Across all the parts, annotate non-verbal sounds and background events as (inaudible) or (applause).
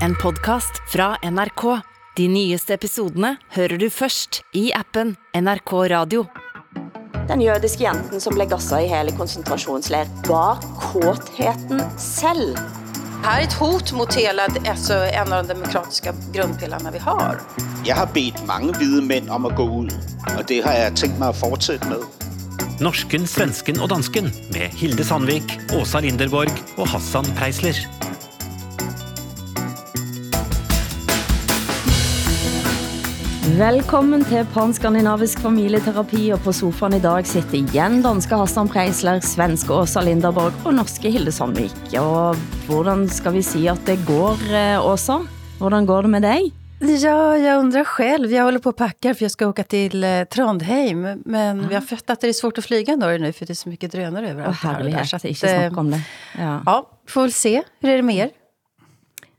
en podcast fra NRK. De nyeste episodene hører du først i appen NRK Radio. Den jødiske jenten som blev gasset i hele koncentrationsleir var kåtheten selv. Här är ett hot mot hela alltså, en av de demokratiska grundpelarna vi har. Jeg har bedt mange hvide mænd om at gå ud, og det har jeg tænkt mig at fortsætte med. Norsken, svensken og dansken med Hilde Sandvik, Åsa Linderborg og Hassan Preisler. Velkommen til Pan-Skandinavisk familieterapi, og på sofaen i dag sitter igen danske Hassan Preisler, svenske Åsa Linderborg og norske Hilde Sandvik. Og hvordan skal vi si at det går, eh, Åsa? Hvordan går det med dig? Ja, jag undrar själv. Jag håller på att packa för jag ska åka till eh, Trondheim. Men vi har fått att det är svårt att flyga Norge nu för det är så mycket drönare Åh, överallt. här och där. Så att, snakk eh, om det. Ja. Ja, får väl se. Hur är det med er?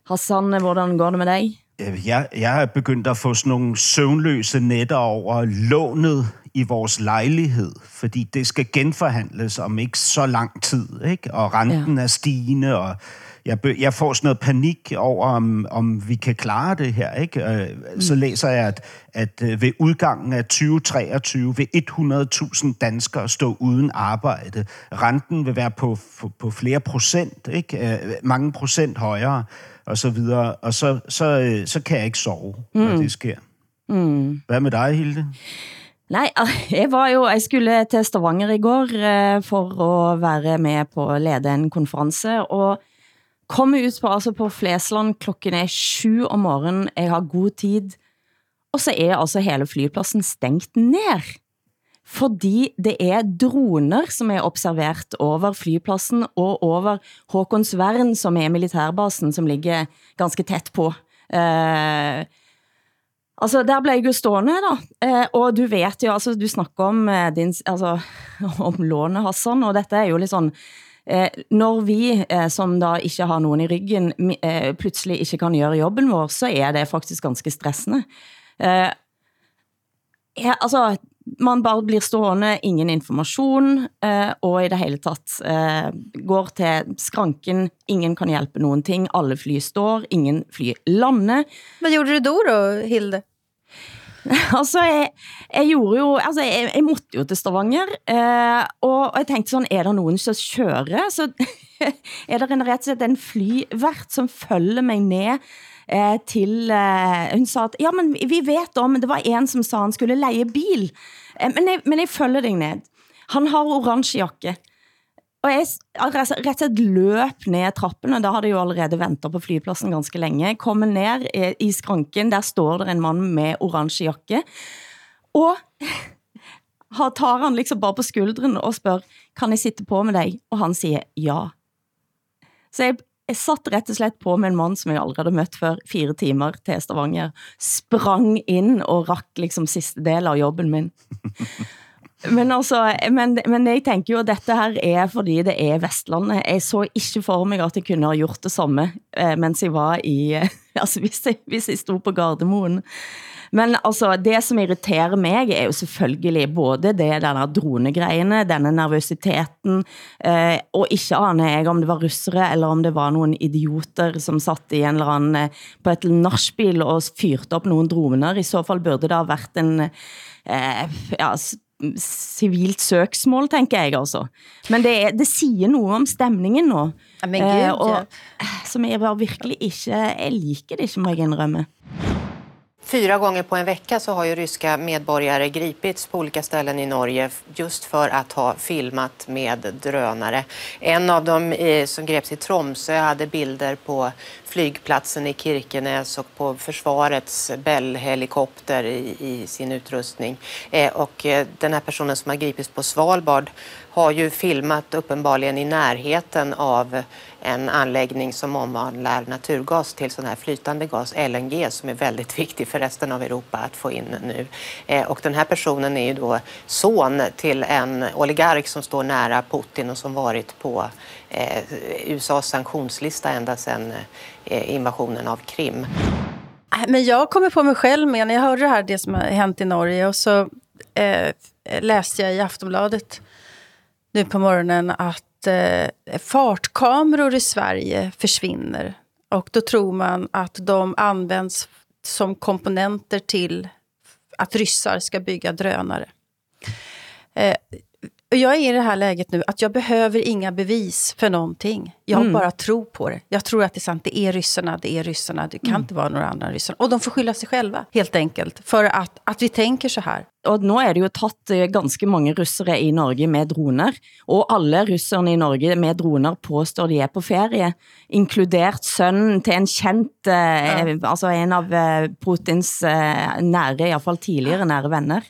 Hassan, hvordan går det med dig? Øh, Jeg, jeg er begyndt at få sådan nogle søvnløse nætter over lånet i vores lejlighed, fordi det skal genforhandles om ikke så lang tid, ikke? og renten ja. er stigende, og jeg, jeg får sådan noget panik over, om, om vi kan klare det her. Ikke? Øh, Så læser jeg, at, at øh, ved udgangen af 2023 vil 100.000 danskere stå uden arbejde. Renten vil være på, på, på flere procent, ikke? Mange procent højere, og så videre. Og så, så, øh, så kan jeg ikke sove, mm. når det sker. Mm. Hvad med dig, Hilde? Nej, (laughs) jeg var jo, jeg skulle til Stavanger i går eh, for at være med på at lede en konference, og kom ut på, altså på Flesland klokken er syv om morgenen, jeg har god tid, og så er altså hele flypladsen stængt ned. Fordi det er droner, som er observert over flypladsen og over Håkonsvern, som er militærbasen, som ligger ganske tæt på. Eh, Altså, der blev jeg jo stående da, eh, og du vet jo, altså, du snakker om eh, din, altså, (laughs) om lånet, Hassan, og dette er jo lidt sådan, eh, når vi, eh, som da ikke har nogen i ryggen, eh, pludselig ikke kan gøre jobben vår, så er det faktisk ganske stressende. Eh, ja, altså, man bare blir stående, ingen information, eh, og i det hele tatt eh, går til skranken, ingen kan hjælpe nogen ting, alle fly står, ingen fly lander, Vad gjorde du då då, Hilde? (laughs) altså, jeg, jeg gjorde jo, altså, jeg, jeg måtte jo til Stavanger, eh, og, og jeg tenkte sådan, er der nogen som kører? Så (laughs) er der en, rett og slett en flyvært, som følger mig ned eh, til, eh, hun sa at, ja, men vi vet om, det var en som sa, han skulle leje bil, eh, men, jeg, men jeg følger dig ned. Han har orange jakke, og jeg rett og slett løp ned trappen, og da hadde jeg jo allerede ventet på flypladsen ganske længe. Kommer ned eh, i, skranken, der står der en mand med orange jakke, og (laughs) han tar han liksom bare på skulderen og spørger, kan jeg sitte på med dig? Og han siger ja. Så jeg, jeg satt rett og slett på med en mand, som jeg aldrig havde mødt før, fire timer til Stavanger, sprang ind og rakk liksom siste del av jobben min. (laughs) Men altså, men, men jeg tænker jo, at dette her er fordi det er Vestlandet. Jeg så ikke for mig, at jeg kunne ha gjort det samme, eh, mens jeg var i, (laughs) altså hvis jeg, hvis jeg stod på Gardermoen. Men altså, det som irriterer mig er jo selvfølgelig både det, denne dronegreiene, denne nervøsiteten, eh, og ikke aner jeg om det var russere, eller om det var nogle idioter, som satt i en eller anden, eh, på et nachspiel og fyrte op nogle droner. I så fall burde det ha været en, eh, ja, civilt søksmål, tænker jeg altså. Men det, er, det siger noget om stemningen nu. Ja, men gud, og, ja. Som jeg var virkelig ikke, jeg liker det ikke, må jeg indrømme. Fyra gånger på en vecka så har ju ryska medborgare gripits på olika ställen i Norge just för att ha filmat med drönare. En av dem eh, som greps i Tromsö hade bilder på flygplatsen i Kirkenes och på försvarets Bell-helikopter i, i sin utrustning. Eh, och eh, den här personen som har gripits på Svalbard har ju filmat uppenbarligen i närheten av en anläggning som omvandlar naturgas till sån här flytande gas, LNG, som är väldigt (laughs) viktig för resten av Europa att få in nu. Eh, och den här personen är ju då son till en oligark som står nära Putin och som varit på eh, USAs sanktionslista ända sedan eh, invasionen av Krim. Äh, men jag kommer på mig själv med, när jag hörde det här, det som har hänt i Norge, och så eh, läste jag i Aftonbladet nu på morgonen att eh, fartkameror i Sverige försvinner. Och då tror man att de används som komponenter till att ryssar ska bygga drönare. Eh, jag är i det här läget nu att jag behöver inga bevis för någonting. Jag Mm. bara tror på det. Jag tror att det är sant. Det är ryssarna, det är ryssarna. Det kan Mm. inte vara några andra än ryssarna. Och de får skylla sig själva, helt enkelt. För att, att vi tänker så här. Og nå er det jo tatt eh, ganske mange russere i Norge med droner, og alle russerne i Norge med droner påstår de er på ferie, inkludert sønnen til en kendt, eh, altså en av eh, Putins eh, nære, i hvert fall tidligere nære venner.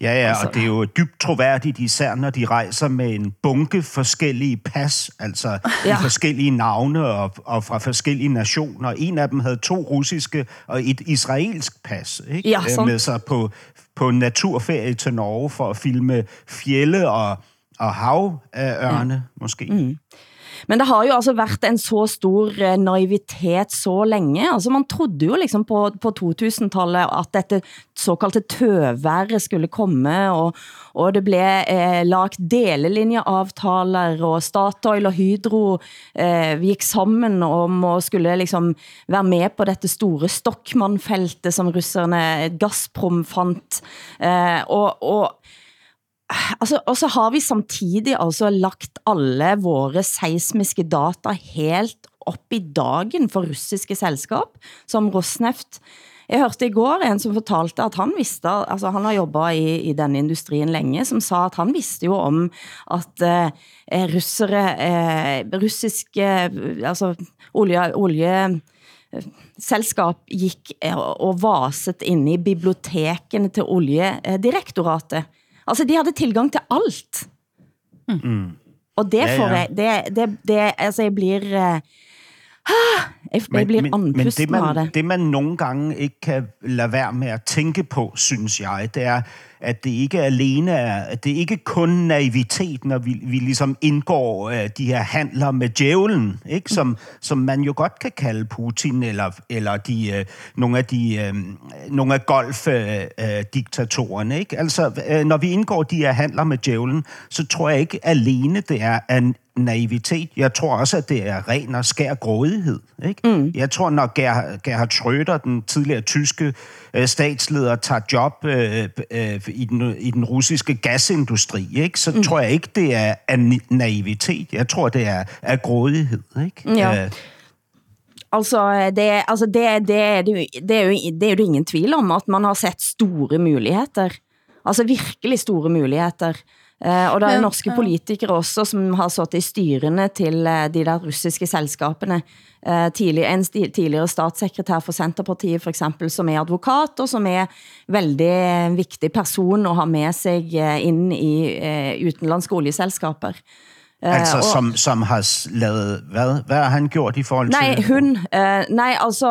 Ja, ja, og det er jo dybt troværdigt, især når de rejser med en bunke forskellige pas, altså ja. Forskellige navne og, og fra forskellige nationer. En af dem havde to russiske og et israelsk pas ikke? Ja, Øh, sandt. med sig på, på naturferie til Norge for at filme fjelle og, og havørne, ja. måske. Mm. Men det har jo altså været en så stor eh, naivitet så længe. Altså man trodde jo liksom på, på 2000-tallet at dette såkaldte tøværet skulle komme, og, og det blev eh, lagt delelinjeavtaler, og Statoil og Hydro eh, gik sammen om at skulle liksom være med på dette store Stockmann-feltet, som russerne Gazprom fandt. Eh, og, og Altså, og så har vi samtidig altså lagt alle våre seismiske data helt op i dagen for russiske selskab, som Rosneft. Jeg hørte i går en som fortalte, at han visste, altså han har jobbet i, i denne industrien længe, som sa, at han visste jo om, at eh, russere, eh, russiske, altså olje, olje eh, selskab gik eh, og vaset inde i bibliotekene til oljedirektoratet. Altså, de havde tilgang til alt. Mm. Og det får jeg, det, det, det, altså, jeg bliver, uh, jeg, jeg bliver men, det, anpusten af man, det. det, man nogle gange ikke kan lade være med at tænke på, synes jeg, det er, at det ikke alene er, at det ikke kun naivitet, når vi, vi ligesom indgår øh, de her handler med djævlen, ikke? Som, som man jo godt kan kalde Putin, eller, eller de, øh, nogle af de øh, nogle af golfdiktatorerne. Ikke? Altså, øh, når vi indgår de her handler med djævlen, så tror jeg ikke alene, det er en naivitet. Jeg tror også, at det er ren og skær grådighed. Ikke? Mm. Jeg tror, når Gerhard, Gerhard Schröder, den tidligere tyske øh, statsleder, tager job øh, øh, i, den, i den russiske gasindustri, ikke? så mm. tror jeg ikke, det er af naivitet. Jeg tror, det er af grådighed. Ikke? Ja. Øh, Altså, det, altså det, det, er det, er jo, det er jo ingen tvil om, at man har sett store muligheder. Altså virkelig store muligheder. Eh, og der er norske politikere også, som har suttet i styrene til eh, de der russiske selskabene. Eh, tidlig, en tidligere statssekretær for Centerpartiet for eksempel, som er advokat, og som er veldig vigtig person at ha med sig ind i utenlandske olieselskaber. Eh, altså, og- som, som har lavet... Hvad, hvad har han gjort i forhold Nej, til... hun. Uh, nej, altså,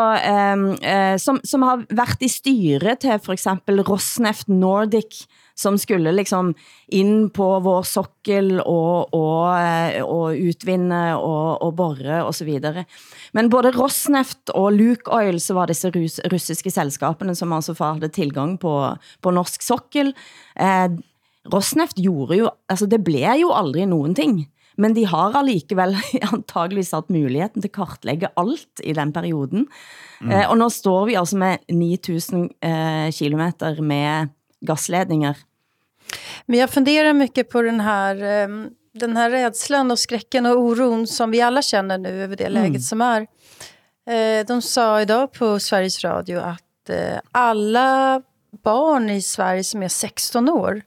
um, uh, som, som har været i styre til for eksempel Rosneft Nordic, som skulle liksom ind på vår sokkel og, og, uh, og utvinde og, og borre og så videre. Men både Rosneft og Luke Oil, så var disse rus, russiske selskaberne, som altså havde tilgang på, på norsk sokkel. Uh, Rosneft gjorde jo, altså det blev jo aldrig nogen ting. Men de har allikevel (laughs) antageligvis haft muligheden til at kartlægge alt i den perioden. Mm. Eh, og nu står vi altså med 9000 eh, kilometer med gasledninger. Men jag funderar mycket på den här, ehm, den här rädslan och skräcken och oron som vi alla känner nu över det läget som är. Eh, De sa idag på Sveriges Radio att eh, alla barn i Sverige som är 16 år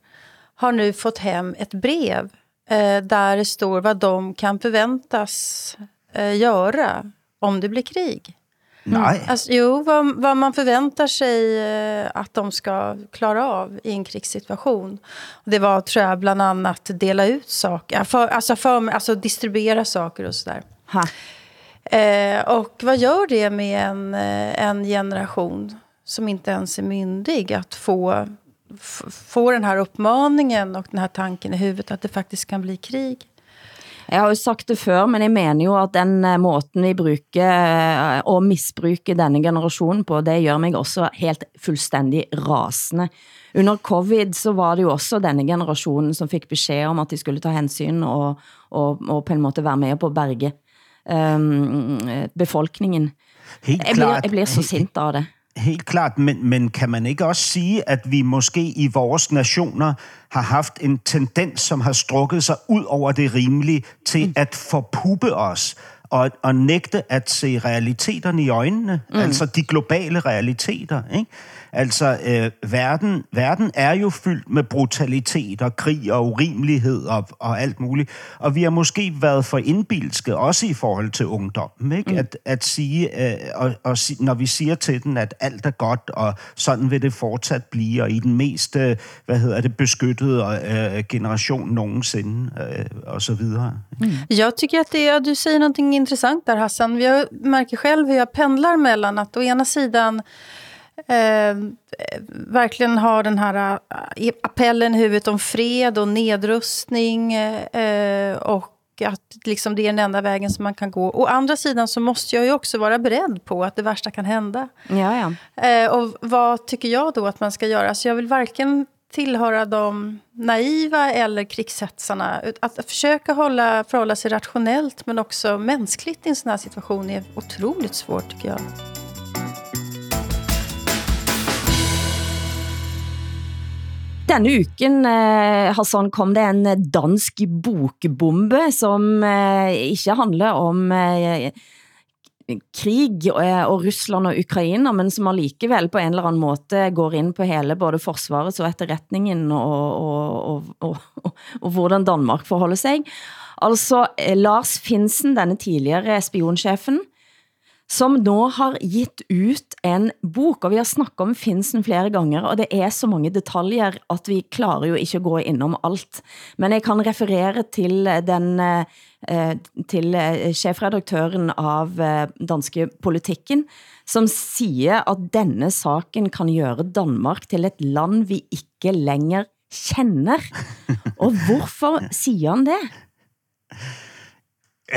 har nu fått hem ett brev eh, där det står vad de kan förväntas eh, göra om det blir krig. Nej. Alltså, jo, vad, vad man förväntar sig eh, att de ska klara av i en krigssituation. Det var, tror jag, bland annat dela ut saker, för, alltså, för, alltså distribuera saker och sådär. Ha. Eh, och vad gör det med en, eh, en generation som inte ens är myndig att få, få den här uppmaningen och den här tanken i huvudet att det faktiskt kan bli krig? Jeg har jo sagt det før, men jeg mener jo at den eh, måten vi bruger eh, og misbruger denne generationen på, det gør mig også helt fuldstændig rasende. Under covid så var det jo også denne generationen, som fik besked om, at de skulle ta hensyn og, og, og på en måte være med på at berge um, befolkningen. Helt jeg, bliver, klart. jeg bliver så sint av det. Helt klart, men, men kan man ikke også sige, at vi måske i vores nationer har haft en tendens, som har strukket sig ud over det rimelige, til at forpuppe os og, og nægte at se realiteterne i øjnene, mm. altså de globale realiteter. Ikke? Altså, øh, verden, verden er jo fyldt med brutalitet og krig og urimelighed og, og alt muligt. Og vi har måske været for indbilske, også i forhold til ungdommen, ikke? Mm. At, at sige, øh, og, og, når vi siger til den, at alt er godt, og sådan vil det fortsat blive, og i den mest, øh, hvad hedder det, beskyttede øh, generation nogensinde, øh, og så videre. Mm. Jag tycker att det, du säger någonting intressant där Hassan. Jag märker själv hur jag pendlar mellan att å ena sidan eh, verkligen har den här eh, appellen i huvudet om fred och nedrustning eh, och att liksom det är den enda vägen som man kan gå. Å andra sidan så måste jag ju också vara beredd på att det värsta kan hända. Ja, ja. Eh, och vad tycker jag då att man ska göra? Så jag vill varken tillhöra de naiva eller krigshetsarna. Att försöka hålla, förhålla sig rationellt men också mänskligt i en sån här situation är otroligt svårt tycker jag. Denne uken, eh, Hassan, kom det en dansk bokbombe, som eh, ikke handler om eh, krig og Rusland og Ukraina, men som allikevel på en eller anden måte går ind på hele både forsvarets og etterretningen og, og, og, og, og, og hvordan Danmark forholder sig. Altså Lars Finsen, denne tidligere spionchefen, som nå har gitt ut en bok, og vi har snakket om Finsen flere ganger, og det er så mange detaljer, at vi klarer jo ikke at gå innom alt. Men jeg kan referere til den eh, til eh, chefredaktøren av eh, Danske Politikken, som siger, at denne saken kan gøre Danmark til et land, vi ikke længere kender. Og hvorfor siger han det? (laughs)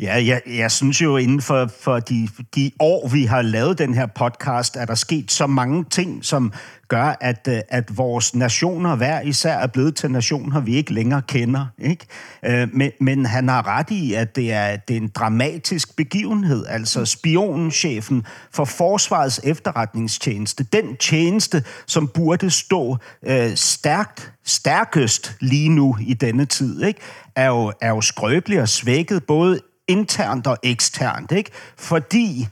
Ja, jeg, jeg synes jo, inden for, for de, de år, vi har lavet den her podcast, er der sket så mange ting, som gør, at, at vores nationer hver især er blevet til nationer, vi ikke længere kender. Ikke? Men, men han har ret i, at det er, det er en dramatisk begivenhed. Altså spionchefen for Forsvarets efterretningstjeneste, den tjeneste, som burde stå øh, stærkt, stærkest lige nu i denne tid, ikke? Er, jo, er jo skrøbelig og svækket, både internt og eksternt, ikke? Fordi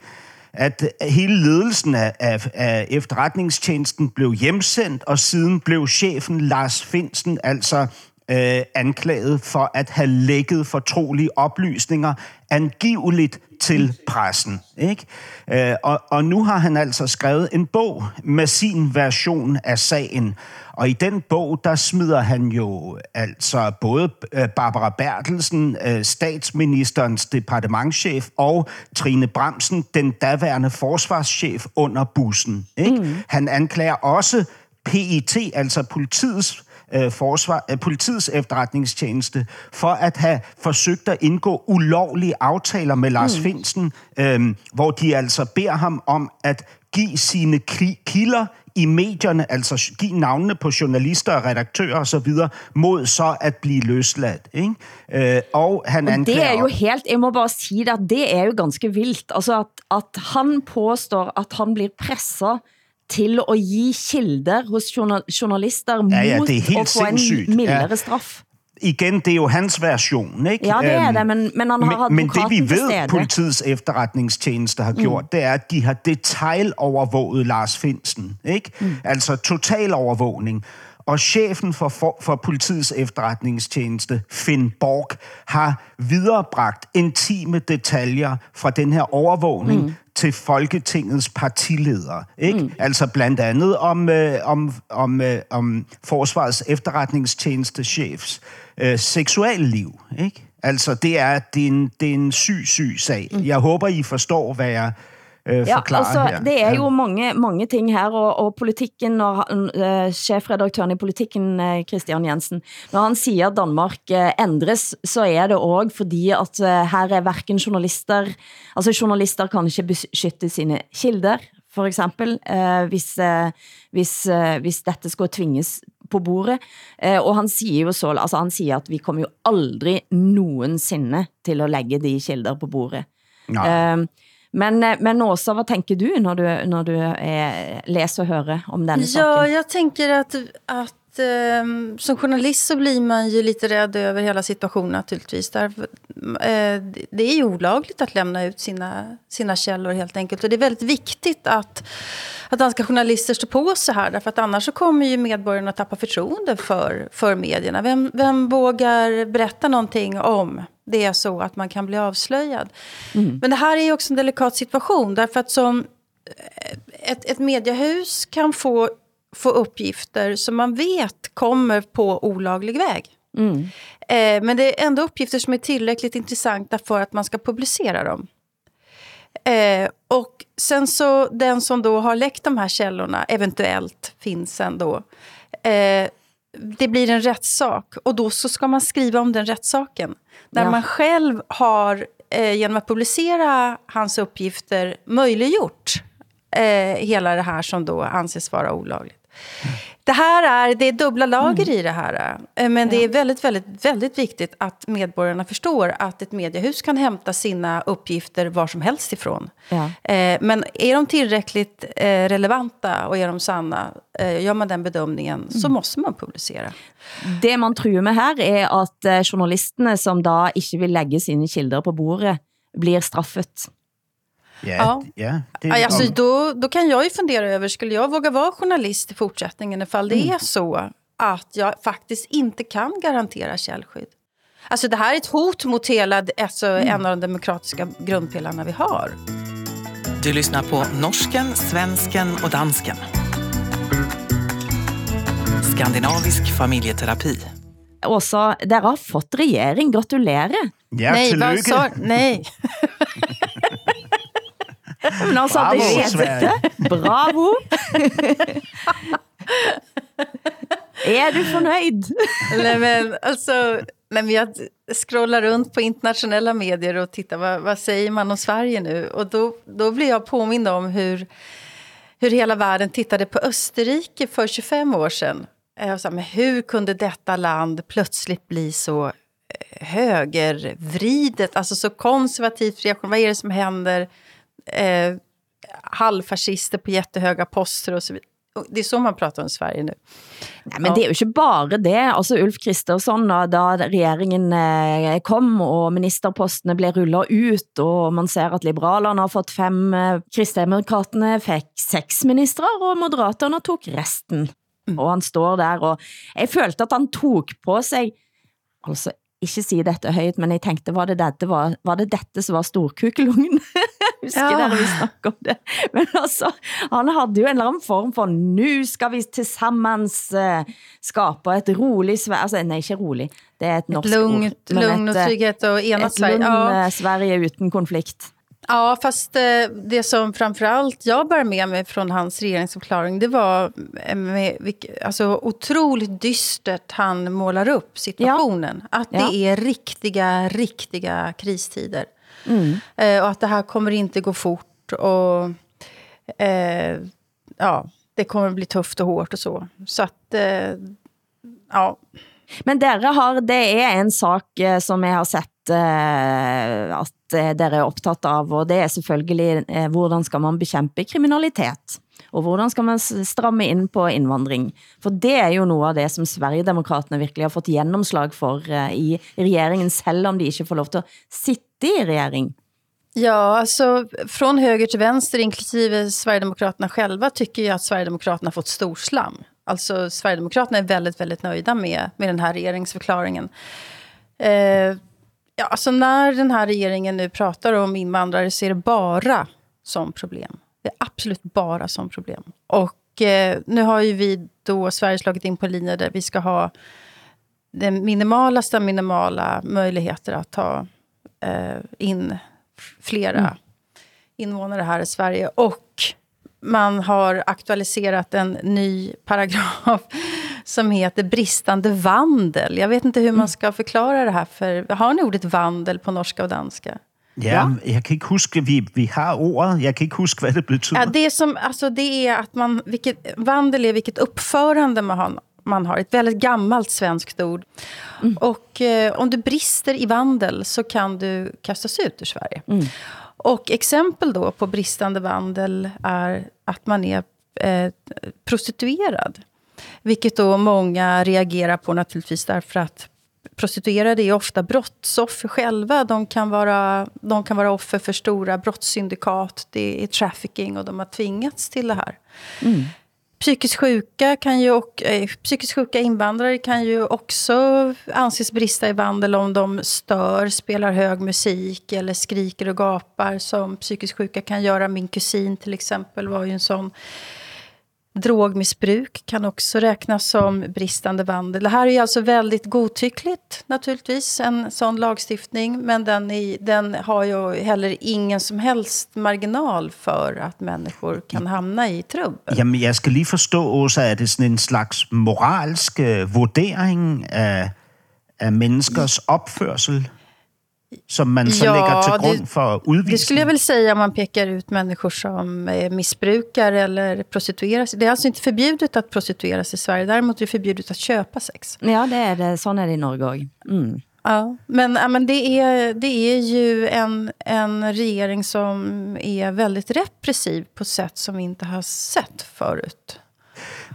at hele ledelsen af, af, af efterretningstjenesten blev hjemsendt, og siden blev chefen Lars Finsen altså øh, anklaget for at have lækket fortrolige oplysninger angiveligt til pressen. Ikke? Øh, og, og nu har han altså skrevet en bog med sin version af sagen. Og i den bog, der smider han jo altså både Barbara Bertelsen, statsministerens departementchef, og Trine Bramsen, den daværende forsvarschef, under bussen. Ikke? Mm. Han anklager også PET, altså politiets forsvar, politiets efterretningstjeneste, for at have forsøgt at indgå ulovlige aftaler med Lars mm. Finsen, øh, hvor de altså beder ham om at give sine kilder i medierne, altså give navnene på journalister og redaktører og så videre, mod så at blive løsladt. Ikke? Øh, og han og anklager... det er jo helt, jeg må bare sige at det er jo ganske vildt, altså at, at han påstår, at han bliver presset til at give kilder hos journalister mod ja, ja, det er helt at få sindssygt. en mildere ja. straf. Igen, det er jo hans version, ikke? Ja, det er det, men, men han har men, men det vi ved, politiets efterretningstjeneste har gjort, mm. det er, at de har detailovervåget Lars Finsen, ikke? Mm. Altså total overvågning. Og chefen for, for, for politiets efterretningstjeneste, Finn Borg, har viderebragt intime detaljer fra den her overvågning mm. Til Folketingets partiledere. Ikke? Mm. Altså blandt andet om, øh, om, om, øh, om Forsvarets efterretningstjenestechefs øh, seksualliv. Ikke? Altså det er, det, er en, det er en syg, syg sag. Mm. Jeg håber, I forstår, hvad jeg øh, Ja, forklarer altså, her. det er jo mange, mange ting her, og, og politikken, og uh, chefredaktøren i politikken, uh, Christian Jensen, når han siger, at Danmark uh, ændres, så er det også fordi, at uh, her er hverken journalister, altså journalister kan ikke beskytte sine kilder, for eksempel, uh, hvis, uh, hvis, uh, hvis dette skal tvinges på bordet. Eh, og han siger jo så, altså han siger, at vi kommer jo aldrig nogensinde til at lægge de kilder på bordet. Eh, men, eh, men Åsa, hvad tænker du, når du, når du eh, læser og hører om denne Ja, saken? jag tänker att, att ehm, som journalist så blir man ju lite rädd över hela situationen naturligtvis. Därför, eh, det är ju olagligt att lämna ut sina, sina källor helt enkelt. Och det är väldigt viktigt att, att danska journalister står på sig här. Därför att annars så kommer ju medborgarna att tappa förtroende för, för medierna. Vem, vem vågar berätta någonting om det är så att man kan bli avslöjad? Men det här är ju också en delikat situation. Därför att som ett, ett mediehus kan få, få uppgifter som man vet kommer på olaglig väg. Eh, men det är ändå uppgifter som är tillräckligt intressanta för att man ska publicera dem. Eh, och sen så den som då har läckt de här källorna, eventuellt finns sen då, eh, det blir en rättssak och då så ska man skriva om den rättssaken. Där Ja. man själv har, eh, genom att publicera hans uppgifter, möjliggjort eh, hela det här som då anses vara olagligt. Det här är, det är dubbla lager i det här. eh, Men det är väldigt, väldigt, väldigt viktigt att medborgarna förstår att ett mediehus kan hämta sina uppgifter var som helst ifrån. Ja. Eh, Men är de tillräckligt eh, relevanta och är de sanna, gör man den bedömningen så måste man publicera. Det man truer med her er at eh, journalisterne, som da ikke vil lægge sine kilder på bordet, blir straffet. Ja, Ja. ja. Det, Ja, alltså, om- då, då kan jag ju fundera över, skulle jag våga vara journalist i fortsättningen ifall det Mm. är så att jag faktiskt inte kan garantera källskydd? Alltså det här är ett hot mot hela, alltså, Mm. en av de demokratiska grundpelarna vi har. Du lyssnar på norsken, svensken och dansken. Skandinavisk familjeterapi. Åsa, dere har fått regering. Gratulerer. ja, nej, vad sa, (laughs) nej. (laughs) (laughs) Men altså, Bravo, det er Sverige. Bravo. er du fornøjd? nej, men, alltså, nej, men jag scrollar runt på internationella medier och tittar vad, vad säger man om Sverige nu. Och då, då blir jag påmind om hur, hur hela världen tittade på Österrike för 25 år sedan. Så, här, men hur kunde detta land plötsligt bli så eh, högervridet, alltså så konservativt reaktion? Vad är det som händer? Eh, halvfascister på jättehöga poster och så vidare. Och Det är så man pratar om Sverige nu. Nej, men det er jo ikke bare det. Altså Ulf Kristersson, da, da regjeringen eh, kom, og ministerpostene blev rullet ut, og man ser at liberalerne har fått fem, eh, kristdemokraterne fik seks ministre, og moderaterne tog resten. Og han står der, og jeg følte at han tog på sig, altså ikke si dette højt, men jeg tænkte, var det dette, var, var det dette som var storkukelungen? (laughs) Husker Ja. dere vi snakker om det? Men altså, han havde jo en eller anden form for, nu skal vi tillsammans uh, skabe et rolig Sverige, altså nej, ikke rolig, det er et norsk Lugnt, ord, men lugn och eh, trygghet och enat et Sverige. lugn Ja. ja. Sverige uden konflikt. Ja, fast eh, det som framförallt jag bär med mig från hans regeringsförklaring, det var eh, med, alltså, otroligt dystert han målar upp situationen. Att det Ja. är riktiga, riktiga kristider. Mm. Eh, och att det här kommer inte gå fort. Och eh, ja, det kommer bli tufft och hårt och så. Så att, eh, ja. Men dere har, det er en sak eh, som jeg har sett at eh, eh, dere er optaget av, og det er selvfølgelig, eh, hvordan skal man bekæmpe kriminalitet? Og hvordan skal man stramme ind på indvandring? For det er jo noget af det, som Sverigedemokraterne virkelig har fått gennemslag for i regeringen, selvom de ikke får lov til at sitte i regering. Ja, alltså från höger till vänster, inklusive Sverigedemokraterna själva, tycker jag att Sverigedemokraterna har fått storslam. Alltså Sverigedemokraterna är väldigt, väldigt nöjda med, med den här regeringsförklaringen. Eh, ja, alltså när den här regeringen nu pratar om invandrare så är det bara som problem. Det är absolut bara som problem. Och eh, nu har ju vi då Sverige slagit in på en linje där vi ska ha den minimalaste minimala möjligheter att ta eh, in flera Mm. invånare här i Sverige. Och man har aktualiserat en ny paragraf som heter bristande vandel. Jag vet inte hur man ska förklara det här. För, har ni ordet vandel på norska och danska? Ja, jeg kan ikke huske, vi, vi har ordet. Jeg kan ikke huske, hvad det betyder. Ja, det, är som, alltså det är att man, vilket, vandel är vilket uppförande man har, man har. Ett väldigt gammalt svenskt ord. Mm. Och eh, om du brister i vandel så kan du kastas ut ur Sverige. Mm. Och exempel då på bristande vandel är att man är eh, prostituerad. Vilket då många reagerar på naturligtvis därför att prostituerade är ofta brottsoffer själva. De kan, vara, de kan vara offer för stora brottssyndikat. Det är trafficking och de har tvingats till det här. Mm. Psykiskt sjuka, kan ju och, eh, psykiskt sjuka invandrare kan ju också anses brista i vandel om de stör, spelar hög musik eller skriker och gapar som psykiskt sjuka kan göra. Min kusin till exempel var ju en sån Drogmissbruk kan också räknas som bristande vandel. Det här är alltså väldigt godtyckligt naturligtvis, en sån lagstiftning. Men den, är, den har ju heller ingen som helst marginal för att människor kan hamna i trubbel. Jamen, jag ska lige förstå, Åsa, är det sådan en slags moralsk uh, vurdering av, av människors uppförsel? Som man så ja, lägger till grund det, för utvisning? Det skulle jag väl säga om man pekar ut människor som missbrukar eller prostituerar sig. Det är alltså inte förbjudet att prostituera sig i Sverige. Däremot är det förbjudet att köpa sex. Ja, det är det. Så är det i Norge. Mm. Ja, men, ja, men det, är, det är ju en, en regering som är väldigt repressiv på sätt som vi inte har sett förut.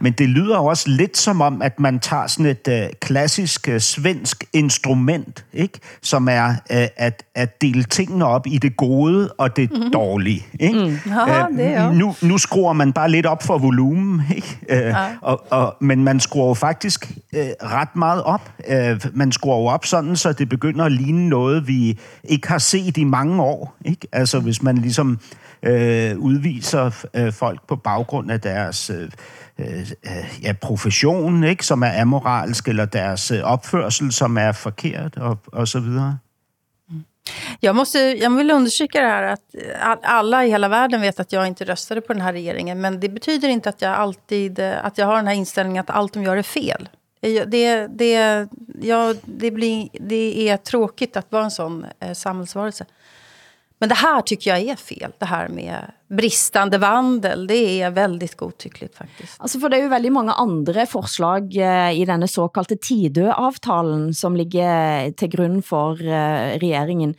Men det lyder jo også lidt som om, at man tager sådan et øh, klassisk øh, svensk instrument, ikke? som er øh, at, at dele tingene op i det gode og det mm-hmm. dårlige. Ikke? Mm. Ja, det er nu, nu skruer man bare lidt op for volumen, ikke? Øh, ja. og, og, men man skruer jo faktisk øh, ret meget op. Øh, man skruer jo op sådan, så det begynder at ligne noget, vi ikke har set i mange år. Ikke? Altså hvis man ligesom øh, udviser øh, folk på baggrund af deres... Øh, Øh, ja, profession, ikke, som er amoralsk, eller deres øh, uppförsel som är forkert, och, och så vidare. Mm. Jag, måste, jag vill understryka det här att eh, alla i hela världen vet att jag inte röstade på den här regeringen. Men det betyder inte att jag alltid eh, att jag har den här inställningen att allt de gör är fel. Eh, det, det, ja, det, blir, det är tråkigt att vara en sån eh, samhällsvarelse. Men det här tycker jag är fel. Det här med bristande vandel, det är väldigt godtyckligt faktiskt. Alltså för det är ju väldigt många andra förslag eh, i denna så kallade Tidö-avtalen som ligger eh, till grund för eh, regeringen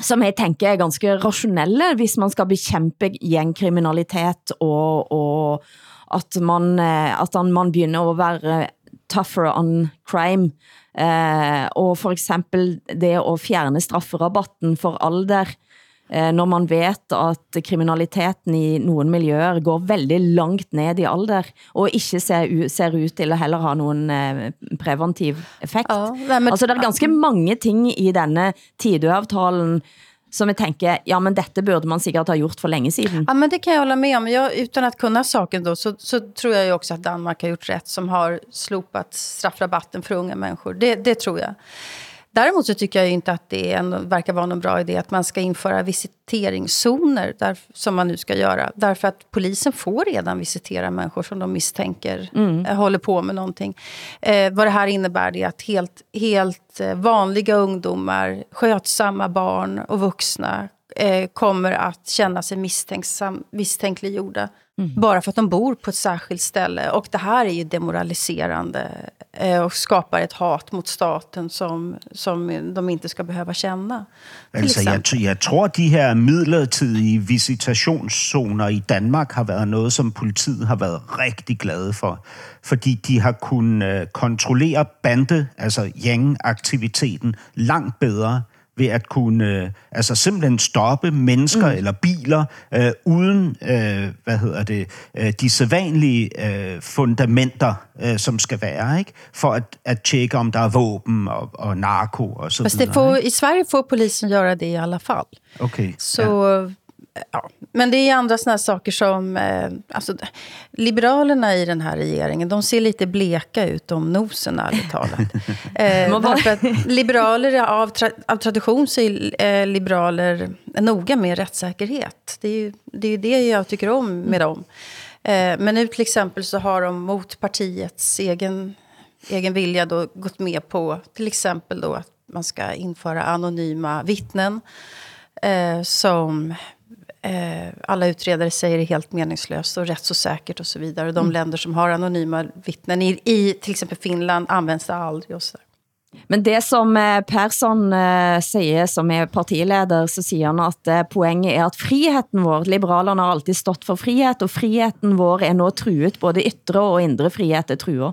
som jeg tænker er ganske rationelle, hvis man skal bekæmpe gængkriminalitet, og, og at, man, eh, at man begynder at være tougher on crime. Eh, og for eksempel det at fjerne strafferabatten for alder, eh, når man vet at kriminaliteten i nogle miljøer går veldig langt ned i alder, og ikke ser, ser ut til at heller ha nogen eh, preventiv effekt. Ja, men, altså, der er ganske mange ting i denne tidøavtalen, som jag tänker, ja men detta borde man säkert ha gjort för länge sedan. Ja men det kan jag hålla med om. Jag, utan att kunna saken då så, så tror jag ju också att Danmark har gjort rätt som har slopat straffrabatten för unga människor. Det, det tror jag. Däremot så tycker jag inte att det en, verkar vara någon bra idé att man ska införa visiteringszoner där, som man nu ska göra. Därför att polisen får redan visitera människor som de misstänker mm. Eh, håller på med någonting. Eh, vad det här innebär är att helt, helt eh, vanliga ungdomar, skötsamma barn och vuxna eh, kommer att känna sig misstänkliggjorda. Mm. Bara för att de bor på ett särskilt ställe. Och det här är ju demoraliserande eh, och skapar ett hat mot staten som, som de inte ska behöva känna. Altså, jeg, jeg tror, de her midlertidige visitationszoner i Danmark har været noget, som politiet har været rigtig glade for. Fordi de har kunnet øh, kontrollere bande, altså yang-aktiviteten, langt bedre ved at kunne øh, altså simpelthen stoppe mennesker mm. eller biler øh, uden øh, hvad hedder det øh, de sædvanlige øh, fundamenter øh, som skal være ikke for at at tjekke om der er våben og, og narko och så Fast vidare. Får, i Sverige får polisen göra det i alla fall. Okay. Så ja ja, men det är andra såna saker som... Eh, alltså, liberalerna i den här regeringen, de ser lite bleka ut om nosen, ärligt talat. (laughs) eh, att liberaler av, tra av tradition så är eh, liberaler noga med rättssäkerhet. Det är ju det, är det jag tycker om med dem. Eh, men nu till exempel så har de mot partiets egen, egen vilja då gått med på till exempel då att man ska införa anonyma vittnen. Eh, som eh, alla utredare säger är helt meningslöst och rättsosäkert och så vidare. De mm. länder som har anonyma vittnen, i, i till exempel Finland, används det aldrig och så där. Men det som eh, Persson uh, siger, som er partileder, så siger han at uh, poenget er at friheten vår, liberalerne har alltid stått for frihet, og friheten vår er nå truet, både ytre og indre frihet er truet,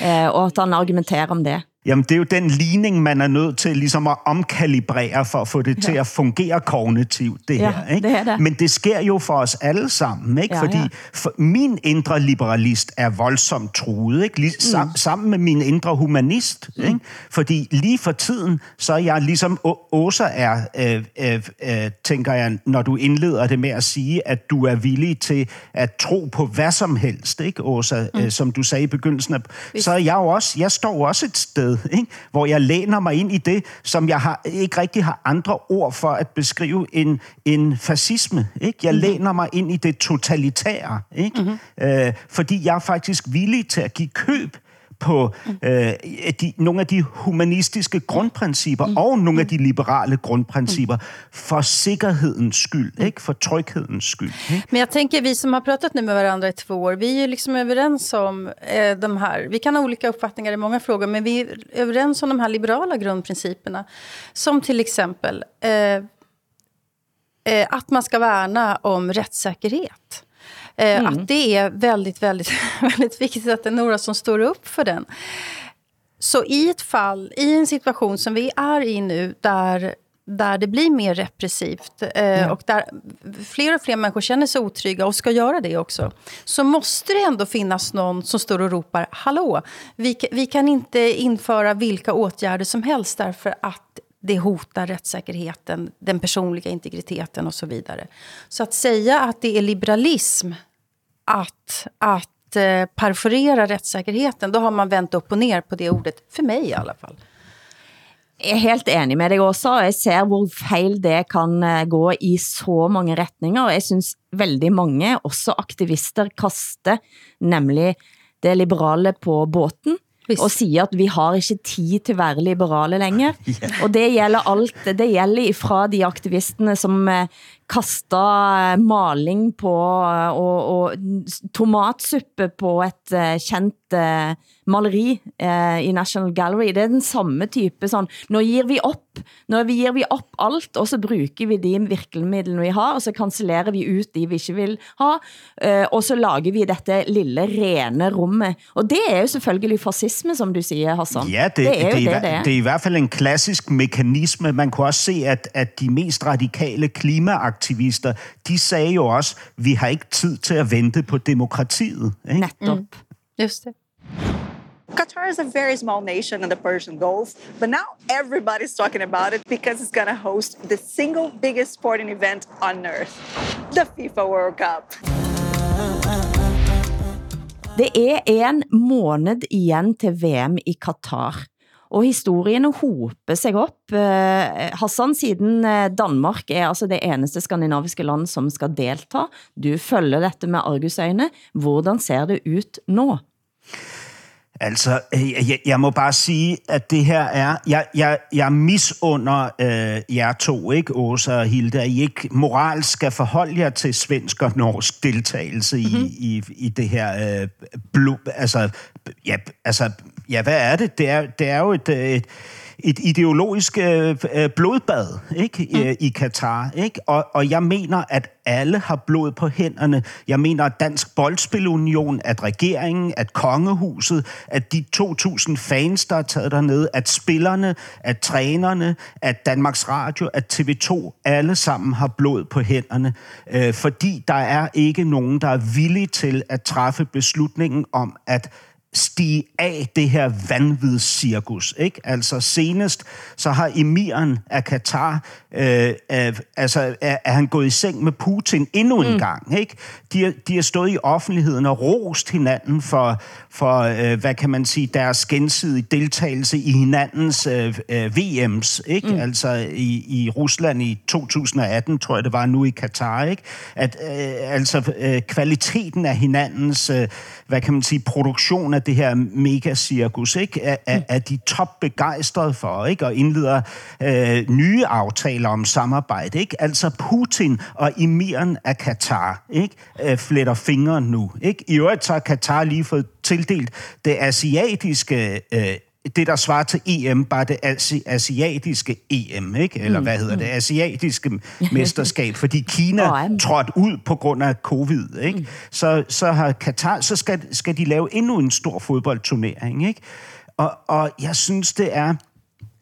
uh, og at han argumenterer om det. Jamen, det er jo den ligning, man er nødt til ligesom at omkalibrere for at få det ja. til at fungere kognitivt, det ja, her. Ikke? Det er det. Men det sker jo for os alle sammen, ikke? Ja, fordi ja. For min indre liberalist er voldsomt truet, ikke? Lige, mm. sam, sammen med min indre humanist. Mm. Ikke? Fordi lige for tiden, så er jeg ligesom Åsa er, øh, øh, øh, tænker jeg, når du indleder det med at sige, at du er villig til at tro på hvad som helst, ikke, Åsa? Mm. Øh, som du sagde i begyndelsen af, så er jeg jo også, jeg står også et sted sted, ikke? hvor jeg læner mig ind i det, som jeg har, ikke rigtig har andre ord for at beskrive en, en fascisme. Ikke? Jeg mm-hmm. læner mig ind i det totalitære, ikke? Mm-hmm. Øh, fordi jeg er faktisk villig til at give køb på øh, de, nogle af de humanistiske grundprincipper mm. og nogle af de liberale grundprincipper for sikkerhedens skyld, ikke? for tryghedens skyld. Ikke? Men jag tänker, vi som har pratat nu med varandra i två år, vi är ju liksom överens om eh, de här, vi kan ha olika uppfattningar i många frågor, men vi är överens om de här liberala grundprinciperna. Som till exempel eh, eh, att man ska värna om rättssäkerhet. Eh, mm. Att det är väldigt, väldigt, (laughs) väldigt viktigt att det är några som står upp för den. Så i ett fall, i en situation som vi är i nu, där där det blir mer repressivt eh, och där fler och fler människor känner sig otrygga och ska göra det också, så måste det ändå finnas någon som står och ropar hallå, vi, vi kan inte införa vilka åtgärder som helst därför att det hotar rättssäkerheten, den personliga integriteten och så vidare. Så att säga att det är liberalism att, att eh, perforera rättssäkerheten, då har man vänt upp och ner på det ordet, för mig i alla fall. Jeg er helt enig med dig også, og jeg ser hvor fejl det kan eh, gå i så mange retninger, og jeg synes veldig mange, også aktivister, kaster nemlig det liberale på båten, Visst. og siger, at vi har ikke tid til at være liberale længere. Yeah. (laughs) Og det gælder alt. Det gælder fra de aktivisterne, som eh, kaster maling på og, og tomatsuppe på et kendt maleri eh, i National Gallery. Det er den samme type sådan, når gir vi op, vi gir vi op alt, og så bruger vi de virkemidlene vi har, og så kancellerer vi ut de vi ikke vil ha, eh, og så lager vi dette lille rene rummet. Og det er jo selvfølgelig fascisme, som du siger, Hassan. Ja, det, det, er, det, det, det, det, er. det er i hvert fald en klassisk mekanisme. Man kunne også se, at, at de mest radikale klimaaktivister, de sagde jo også, vi har ikke tid til at vente på demokratiet. Ikke? Netop. Mm. Just det. Qatar is a very small nation in the Persian Gulf, but now everybody's talking about it because it's going to host the single biggest sporting event on earth, the FIFA World Cup. Det er en måned igen til VM i Qatar. Og historierne hoper sig op. Eh, Hassan, siden eh, Danmark er altså det eneste skandinaviske land, som skal delta. Du følger dette med argusøjne. Hvordan ser det ut nå? Altså, øh, jeg, jeg må bare sige, at det her er... Jeg, jeg, jeg misunder øh, jer to, ikke, Åsa og Hilde, at I ikke moralsk skal forholde jer til svensk og norsk deltagelse mm-hmm. i, mhm. i, i det her øh, blod... Altså, ja, altså, ja, hvad er det? Det er, det er jo et... et et ideologisk øh, øh, blodbad ikke? Mm. I, i Katar. Ikke? Og, og jeg mener, at alle har blod på hænderne. Jeg mener, at Dansk Boldspilunion, at regeringen, at kongehuset, at de 2.000 fans, der er taget dernede, at spillerne, at trænerne, at Danmarks Radio, at TV2, alle sammen har blod på hænderne. Øh, fordi der er ikke nogen, der er villige til at træffe beslutningen om, at stige af det her vanvidscirkus. Ikke? Altså senest, så har emiren af Katar, øh, øh, altså er, er han gået i seng med Putin endnu en mm. gang. Ikke? De, de har stået i offentligheden og rost hinanden for, for øh, hvad kan man sige, deres gensidige deltagelse i hinandens øh, øh, VM's. Ikke? Mm. Altså i, i Rusland i 2018, tror jeg det var, nu i Katar. Ikke? At øh, altså øh, kvaliteten af hinandens, øh, hvad kan man sige, produktion af det her megacirkus, ikke? Er, er, er de top begejstrede for, ikke? Og indleder øh, nye aftaler om samarbejde, ikke? Altså Putin og emiren af Katar, ikke? Øh, fletter fingre nu, ikke? I øvrigt så har Katar lige fået tildelt det asiatiske øh, det, der svarer til EM, bare det asi- asiatiske EM, ikke? Eller mm. hvad hedder det? Asiatiske mesterskab, fordi Kina trådte ud på grund af covid, ikke? Mm. Så, så har Katar, så skal, skal de lave endnu en stor fodboldturnering, ikke? Og, og jeg synes, det er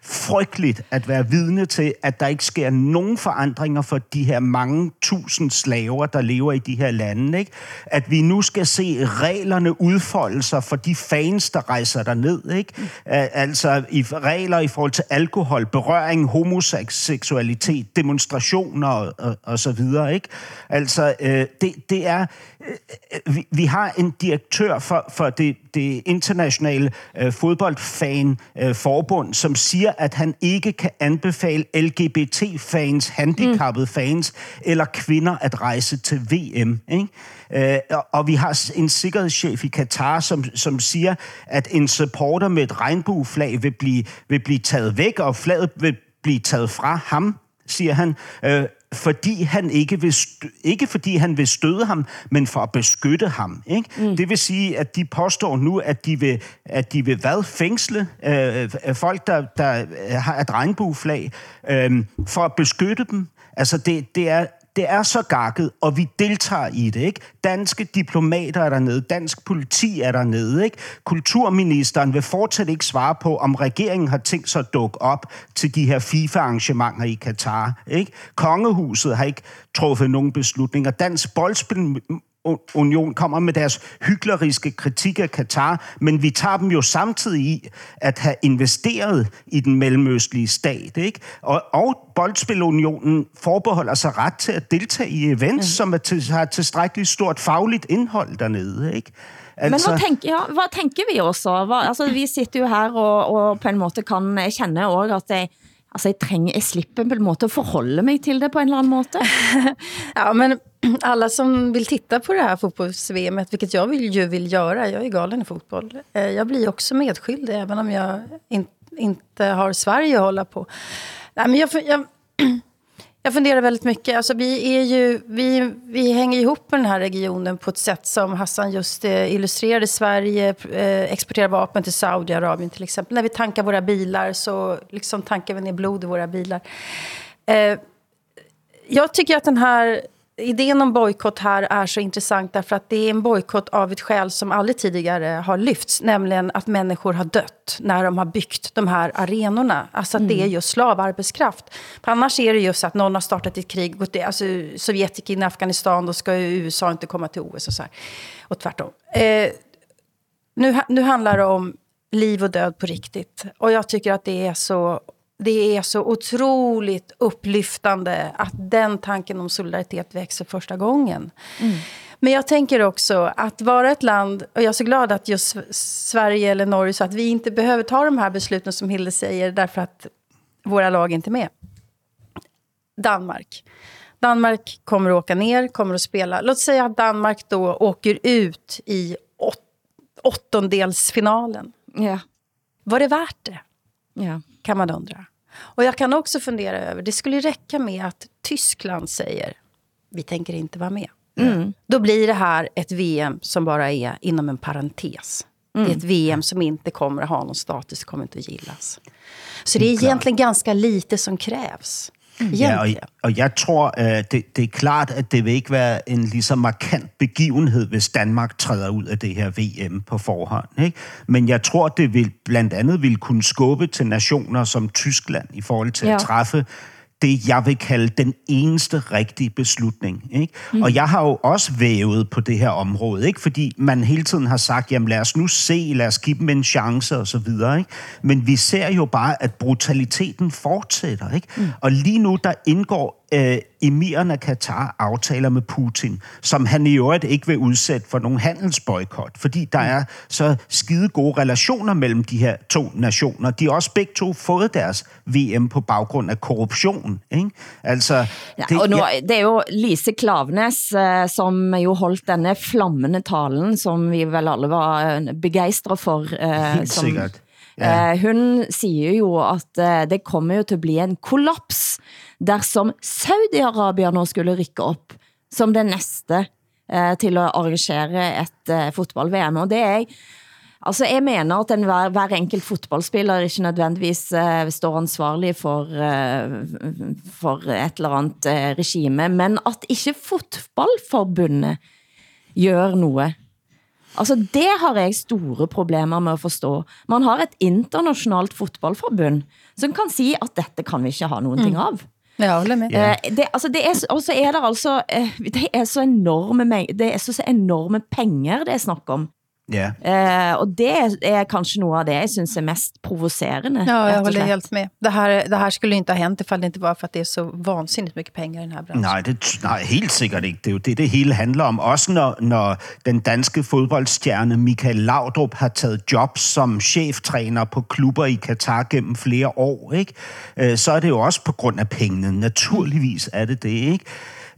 frygteligt at være vidne til, at der ikke sker nogen forandringer for de her mange tusind slaver, der lever i de her lande. Ikke? At vi nu skal se reglerne udfolde sig for de fans, der rejser der ned. Ikke? Altså i regler i forhold til alkohol, berøring, homoseksualitet, demonstrationer og, og, og så videre. Ikke? Altså øh, det, det er... Vi, vi har en direktør for, for det, det internationale øh, fodboldfan-forbund, øh, som siger, at han ikke kan anbefale LGBT-fans, handicappede fans eller kvinder at rejse til VM. Ikke? Øh, og vi har en sikkerhedschef i Katar, som, som siger, at en supporter med et regnbueflag vil blive, vil blive taget væk, og flaget vil blive taget fra ham, siger han, øh, fordi han ikke vil ikke fordi han vil støde ham, men for at beskytte ham. Ikke? Mm. Det vil sige, at de påstår nu, at de vil, at de vil hvad fængsle øh, folk, der, der har et regnbueflag, øh, for at beskytte dem. Altså det, det er det er så gakket, og vi deltager i det, ikke? Danske diplomater er dernede, dansk politi er dernede, ikke? Kulturministeren vil fortsat ikke svare på, om regeringen har tænkt sig at dukke op til de her FIFA-arrangementer i Katar, ikke? Kongehuset har ikke truffet nogen beslutninger. Dansk boldspil Union kommer med deres hykleriske kritik af Katar, men vi tager dem jo samtidig i at have investeret i den mellemøstlige stat. Ikke? Og, og Boldspilunionen forbeholder sig ret til at deltage i events, mm. som er til, har tilstrækkeligt stort fagligt indhold dernede. Ikke? Altså... Men hvad tænker, ja, hvad tænker vi også? Hva, altså, vi sitter jo her og, og på en måte kan kende også, at det Altså, jeg, trænger, jeg slipper på en måte at forholde mig til det på en eller anden måte. (laughs) ja, men (clears throat) alla som vill titta på det här fotbolls-VM, vilket jag vill, ju vill göra, jag är galen i fotboll. Eh, jag blir också medskyldig, även om jag in, inte har Sverige att hålla på. Nej, men jag, jag, (clears throat) jag funderar väldigt mycket. Alltså, vi, är ju, vi, vi hänger ihop med den här regionen på ett sätt som Hassan just eh, illustrerade. Sverige eh, exporterar vapen till Saudiarabien till exempel. När vi tankar våra bilar så liksom tankar vi ner blod i våra bilar. Eh, jag tycker att den här idén om bojkott här är så intressant därför att det är en bojkott av ett skäl som aldrig tidigare har lyfts, nämligen att människor har dött när de har byggt de här arenorna. Alltså att mm. det är just slavarbetskraft. För annars är det just att någon har startat ett krig, gått, alltså Sovjet gick in i Afghanistan, då ska ju USA inte komma till OS och så här. Och tvärtom. Eh, nu, nu handlar det om liv och död på riktigt. Och jag tycker att det är så det är så otroligt upplyftande att den tanken om solidaritet växer första gången. Mm. Men jag tänker också att vara ett land, och jag är så glad att just Sverige eller Norge, så att vi inte behöver ta de här besluten som Hilde säger, därför att våra lag är inte med. Danmark. Danmark kommer att åka ner, kommer att spela. Låt säga att Danmark då åker ut i åt, åttondelsfinalen. Yeah. Var det värt det? Yeah. Kan man undra. Och jag kan också fundera över, det skulle räcka med att Tyskland säger, vi tänker inte vara med. Mm. Då blir det här ett VM som bara är inom en parentes. Mm. Det är ett VM som inte kommer att ha någon status, kommer inte att gillas. Så det är egentligen ganska lite som krävs. Mm. Ja, og, og jeg tror, at det, det er klart, at det vil ikke være en lige så markant begivenhed, hvis Danmark træder ud af det her VM på forhånd. Ikke? Men jeg tror, det vil blandt andet vil kunne skubbe til nationer som Tyskland i forhold til ja. at træffe det, jeg vil kalde den eneste rigtige beslutning. Ikke? Mm. Og jeg har jo også vævet på det her område, ikke? fordi man hele tiden har sagt, jamen lad os nu se, lad os give dem en chance og så videre. Ikke? Men vi ser jo bare, at brutaliteten fortsætter. Ikke? Mm. Og lige nu, der indgår øh, emiren af Katar aftaler med Putin, som han i øvrigt ikke vil udsætte for nogen handelsboykot, fordi der er så skide gode relationer mellem de her to nationer. De har også begge to fået deres VM på baggrund af korruption. Ikke? Altså, ja, og nu, det er jo Lise Klavnes, eh, som jo holdt denne flammende talen, som vi vel alle var eh, begejstret for. eh, Helt som, sikkert. Ja. hun siger jo at det kommer jo til at blive en kollaps, dersom Saudi-Arabia nå skulle rykke op som det næste eh, til at arrangere et eh, fodbold-VM. Og det er Altså, jeg mener at en hver, hver enkelt fodboldspiller ikke nødvendigvis uh, står ansvarlig for, uh, for et eller andet uh, regime, men at ikke fodboldforbundet gør noget. Altså, det har jeg store problemer med at forstå. Man har et internationalt fodboldforbund, som kan sige, at dette kan vi ikke ha nogen ting av. Jeg håller med. Yeah. Det, altså det er, og så er der altså, eh, det er så enorme, det er så enorme penger, det er snak om. Ja. Eh, og det er kanskje noget af det, jeg synes er mest provocerende. Ja, og håller helt med. Det här, det här skulle inte ha hänt ifall det inte var för att det är så vansinnigt mycket pengar i den här branschen. Nej, det, nej, helt sikkert ikke. Det er jo det, det hele handler om. Også når, når den danske fodboldstjerne Michael Laudrup har taget job som cheftræner på klubber i Katar gennem flere år, ikke? Øh, så er det jo også på grund af pengene. Naturligvis er det det, ikke?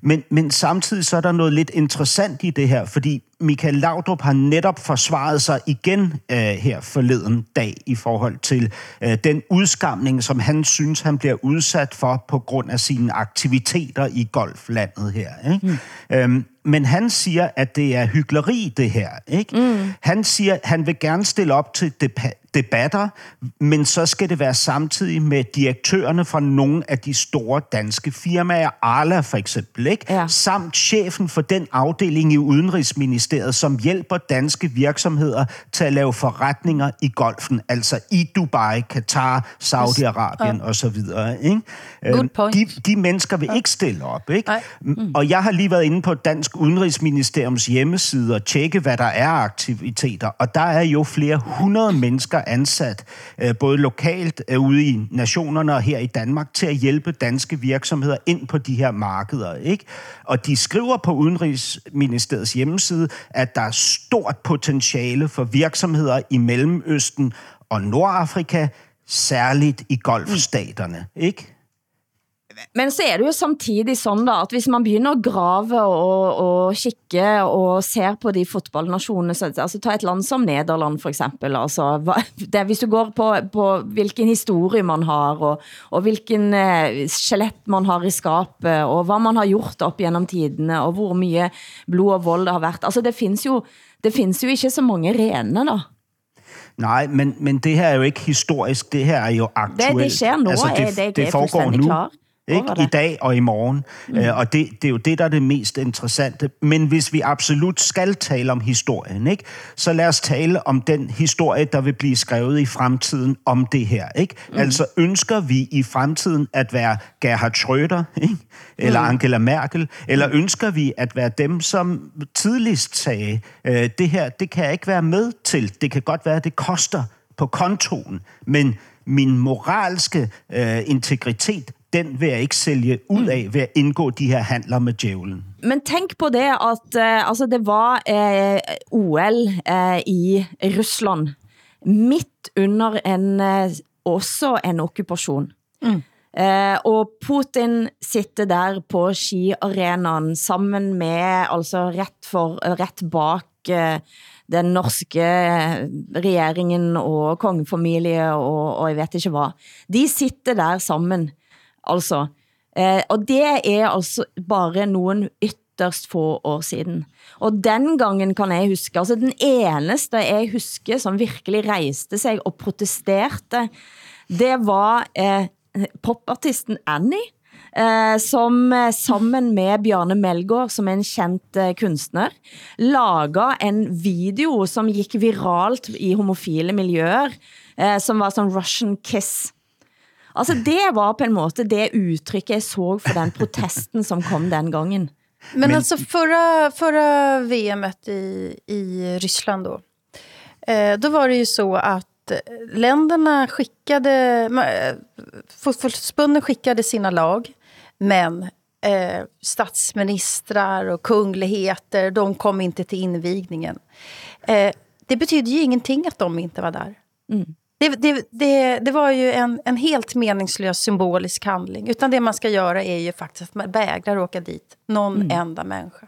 Men, men samtidig så er der noget lidt interessant i det her, fordi Michael Laudrup har netop forsvaret sig igen øh, her forleden dag i forhold til øh, den udskamning, som han synes, han bliver udsat for på grund af sine aktiviteter i golflandet her. Ikke? Mm. Øhm, men han siger, at det er hyggeleri, det her. Ikke? Mm. Han siger, at han vil gerne stille op til debatter, men så skal det være samtidig med direktørerne fra nogle af de store danske firmaer, Arla for eksempel, ikke? Ja. samt chefen for den afdeling i Udenrigsministeriet, som hjælper danske virksomheder til at lave forretninger i golfen, altså i Dubai, Katar, Saudi-Arabien Ja. og så videre. Ikke? Øhm, point. De, de mennesker vil ikke stille op. Ikke? Nej. Mm. Og jeg har lige været inde på Dansk Udenrigsministeriums hjemmeside og tjekke, hvad der er aktiviteter. Og der er jo flere hundrede mennesker ansat, øh, både lokalt øh, ude i nationerne og her i Danmark, til at hjælpe danske virksomheder ind på de her markeder. Ikke? Og de skriver på Udenrigsministeriets hjemmeside, at der er stort potentiale for virksomheder i Mellemøsten og Nordafrika, særligt i golfstaterne. Ikke? Men så er det jo samtidig sådan da, at hvis man begynder at grave og, og kikke og ser på de fodboldnationene, så, altså ta et land som Nederland for eksempel, altså, hva, det, hvis du går på, på hvilken historie man har, og, og hvilken eh, skelett man har i skapet, og hvad man har gjort op gennem tidene, og hvor mye blod og vold det har været. Altså det findes jo, det findes jo ikke så mange rene da. Nej, men, men det her er jo ikke historisk, det her er jo aktuelt. det sker nu, er det- det er det foregår nu. klar Ikke? I dag og i morgen. Mm. Øh, og det, det er jo det, der er det mest interessante. Men hvis vi absolut skal tale om historien, ikke? så lad os tale om den historie, der vil blive skrevet i fremtiden om det her. Ikke? Mm. Altså ønsker vi i fremtiden at være Gerhard Schröder, ikke? eller mm. Angela Merkel, eller ønsker vi at være dem, som tidligst sagde, øh, det her, det kan jeg ikke være med til. Det kan godt være, at det koster på kontoen, men min moralske øh, integritet, den vil jeg ikke sælge ud af ved at indgå de her handler med djævlen. Men tænk på det, at eh, altså det var eh, OL eh, i Rusland, midt under en, eh, også en okkupation. Mm. Eh, og Putin sitter der på skiarenaen sammen med, altså ret, for, ret bak eh, den norske regeringen og kongefamilie og, og jeg vet ikke hvad. De sitter der sammen, altså. Eh, og det er altså bare nogen ytterst få år siden. Og den gangen kan jeg huske, altså den eneste jeg husker, som virkelig rejste sig og protesterte, det var eh, popartisten Annie, eh, som eh, sammen med Bjarne Melgaard, som er en kendt eh, kunstner, laga en video, som gik viralt i homofile miljøer, eh, som var sådan Russian Kiss. Altså det var på en måte det udtryk jeg så for den protesten som kom den gangen. Men, Men- alltså förra, förra VMet i, i Ryssland då, eh, då var det ju så att länderna skickade, eh, fotbollsförbunden skickade sina lag, men eh, statsministrar och kungligheter, de kom inte till invigningen. Eh, det betyder ju ingenting att de inte var där. Mm. Det, det, det, det var ju en, en helt meningslös symbolisk handling. Utan det man ska göra är ju faktiskt att man vägrar åka dit någon Mm. enda människa.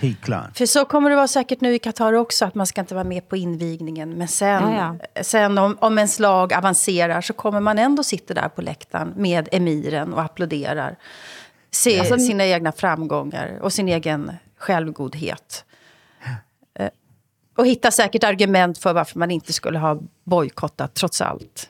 Helt klart. För så kommer det vara säkert nu i Qatar också, att man ska inte vara med på invigningen. Men sen, Ja, sen om, om ens lag avancerar så kommer man ändå sitta där på läktaren med emiren och applåderar. Se Alltså- sina egna framgångar och sin egen självgodhet. Eh, Och hitta säkert argument för varför man inte skulle ha bojkottat trots allt.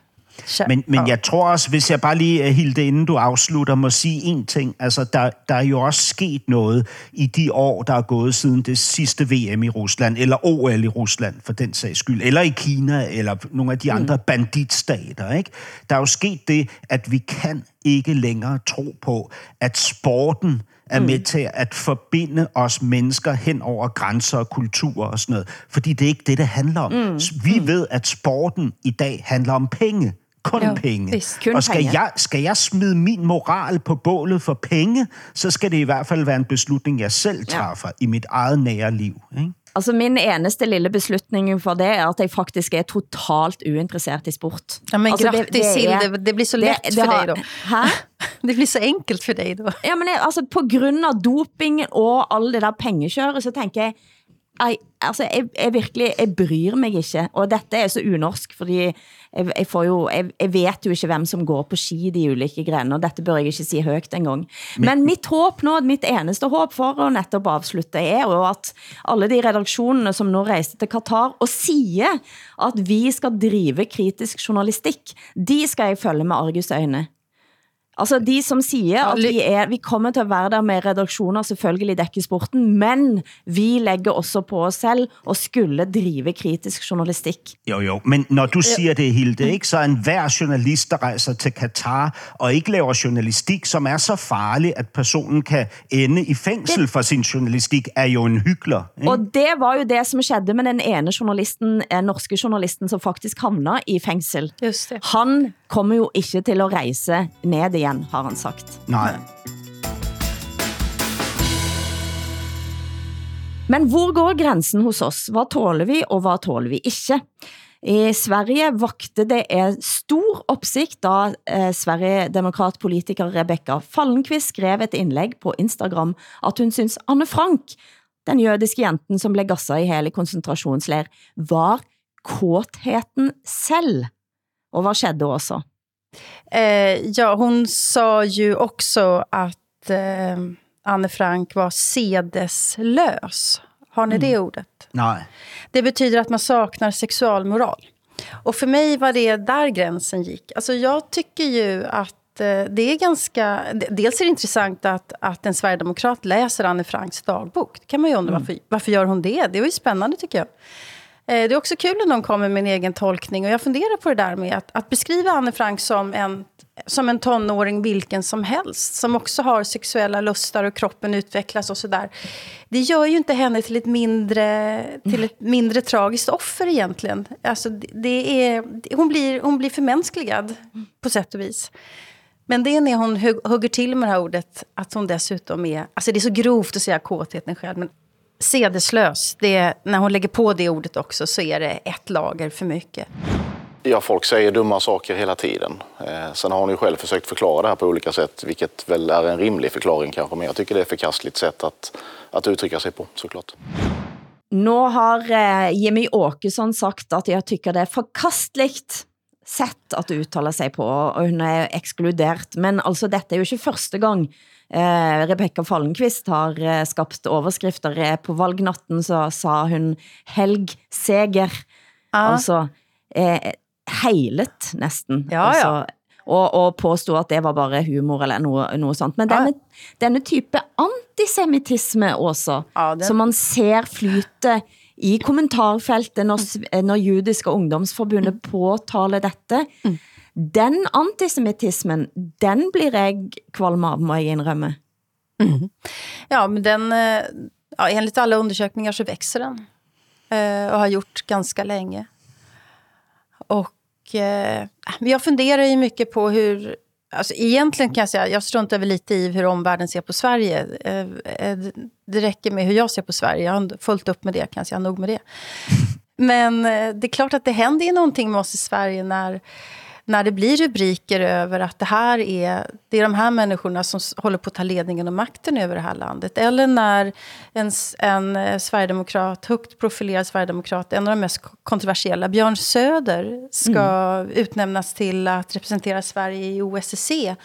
Men, men ja. jeg tror også, hvis jeg bare lige, øh, Hilde, inden du afslutter, må sige en ting. Altså, der, der er jo også sket noget i de år, der er gået siden det sidste VM i Rusland, eller OL i Rusland, for den sags skyld, eller i Kina, eller nogle af de andre banditstater. Ikke? Der er jo sket det, at vi kan ikke længere tro på, at sporten er med til at forbinde os mennesker hen over grænser og kulturer og sådan noget. Fordi det er ikke det, det handler om. Mm. Vi ved, at sporten i dag handler om penge. Kun Jo, penge. kun og skal penge. jeg, skal jeg smide min moral på bålet for penge, så skal det i hvert fald være en beslutning, jeg selv træffer ja. i mit eget nære liv. Ikke? Altså min eneste lille beslutning for det er at jeg faktisk er totalt uinteressert i sport. Ja, men altså, grattis, Hilde. Det blir så lätt för dig då. Hæ? (laughs) Det blir så enkelt for dig då. Ja, men jeg, altså, på grund af doping og alle det der pengekjøret, så tænker jeg, jeg, altså, jeg, jeg virkelig, jeg bryr mig ikke. Og dette er så unorsk, fordi jeg, jeg, får jo, jeg, jeg vet jo ikke, hvem som går på ski i de ulike grener, dette bør jeg ikke si højt engang. Men, Men mitt håb nå, mitt eneste håb for at netop afslutte, er jo at alle de redaktionerne, som nu rejste til Katar, og siger, at vi skal drive kritisk journalistik, de skal jeg følge med argusøjne. Altså de som siger, at vi, er, vi kommer til at være der med redaktioner, selvfølgelig dække sporten, men vi lægger også på os selv og skulle drive kritisk journalistik. Jo, jo, men når du siger det, Hilde, ikke, så er en hver journalist, der rejser til Katar og ikke laver journalistik, som er så farlig, at personen kan ende i fængsel for sin journalistik, er jo en hyggler. Ikke? Og det var jo det som skedde med den ene journalisten, eh, norske journalisten, som faktisk havna i fængsel. Just det. Han kommer jo ikke til at rejse ned igen, har han sagt. Nej. Men hvor går grænsen hos os? Hvad tåler vi, og hvad tåler vi ikke? I Sverige vagte det en stor opsigt, da eh, Sverige-demokratpolitiker Rebecca Fallenkvist skrev et indlæg på Instagram, at hun synes Anne Frank, den jødiske jenten som blev gasset i hele koncentrationsleir, var kåtheten selv. Og hvad skedde også? Eh, ja, hon sa ju också att eh, Anne Frank var sedeslös. Har ni det ordet? Nej. Det betyder att man saknar sexualmoral. Och för mig var det där gränsen gick. Alltså jag tycker ju att eh, det är ganska... Dels är det intressant att, att en sverigedemokrat läser Anne Franks dagbok. Det kan man ju undra varför, varför gör hon det? Det var ju spännande tycker jag. Eh, Det är också kul när någon kommer med en egen tolkning. Och jag funderar på det där med att, att beskriva Anne Frank som en, som en tonåring vilken som helst. Som också har sexuella lustar och kroppen utvecklas och sådär. Det gör ju inte henne till ett mindre, till ett mindre tragiskt offer egentligen. Alltså, det- det är, hon, blir, hon blir förmänskligad på sätt och vis. Men det är när hon hugger till med det här ordet att hon dessutom är... Alltså det är så grovt att säga kåtheten själv, men sedeslös, det är, när hon lägger på det ordet också så är det ett lager för mycket. Ja, folk säger dumma saker hela tiden. Eh, sen har hon ju själv försökt förklara det här på olika sätt, vilket väl är en rimlig förklaring kanske, men jag tycker det är ett förkastligt sätt att, att uttrycka sig på, såklart. Nu har eh, Jimmy Åkesson sagt, at jeg tykker det er forkastligt sätt at uttale sig på, og hun er ekskludert. Men altså, dette er jo ikke første gang eh, Rebecca Fallenkvist har eh, skabt overskrifter. Eh, På valgnatten så sa hun helgseger. Ja. Altså eh, heilet næsten. Ja, ja. altså, og, og påstod at det var bare humor eller noe, noe sånt. Men denne, denne type antisemitisme også, Ja, den- som man ser flyte i kommentarfeltet når, når judiske ungdomsforbundet påtaler dette, den antisemitismen, den blir jeg kvalm av, må jeg indrømme. Mhm. Ja, men den, eh, ja, enligt alla undersökningar så växer den. Eh, och har gjort ganska länge. Och eh, men jag funderar ju mycket på hur... Alltså, egentligen kan jag säga, jag struntar väl lite i hur omvärlden ser på Sverige. Eh, eh, det räcker med hur jag ser på Sverige. Jag har fullt upp med det, kan jag säga. Nog med det. Men det är klart att det händer ju någonting med oss i Sverige när när det blir rubriker över att det här är, det är de här människorna som håller på att ta ledningen och makten över det här landet. Eller när en, en eh, sverigedemokrat, högt profilerad sverigedemokrat, en av de mest kontroversiella, Björn Söder, ska mm. utnämnas till att representera Sverige i OSSE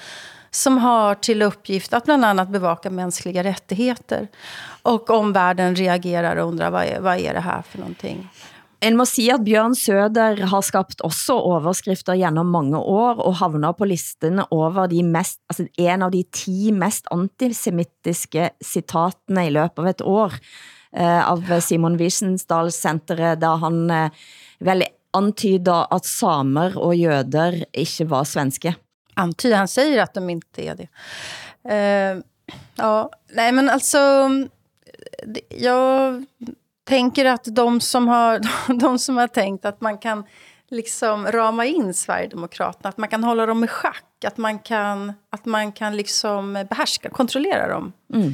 som har till uppgift att bland annat bevaka mänskliga rättigheter. Och omvärlden reagerar och undrar vad är, vad är det här för någonting. En må sige at Bjørn Søder har skabt også overskrifter gennem mange år og havner på listen over de mest, altså en av de ti mest antisemitiske citatene i løbet av et år eh, av Simon Wiesensdal Centeret, der han eh, vel antyder at samer og jøder ikke var svenske. Antyder, han säger att de inte är det. Uh, ja, nej men alltså, jag tänker att de som, har, (laughs) de som har tänkt att man kan liksom rama in Sverigedemokraterna, att man kan hålla dem i schack, att man kan, att man kan liksom behärska, kontrollera dem. Mm.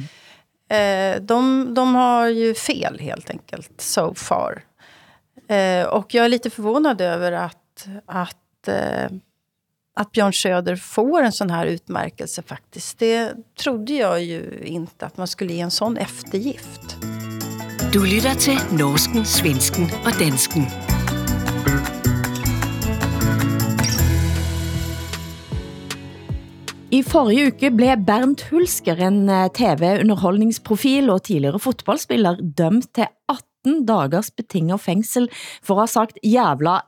Eh, de, de har ju fel helt enkelt, so far. Eh, och jag är lite förvånad över att, att, eh, att Björn Söder får en sån här utmärkelse faktiskt. Det trodde jag ju inte att man skulle ge en sån eftergift. Du lytter til Norsken, Svensken og Dansken. I forrige uke blev Bernt Hulsker, en eh, tv-underholdningsprofil og tidligere fodboldspiller, dømt til 18 dagers betinget fængsel for at have sagt jævla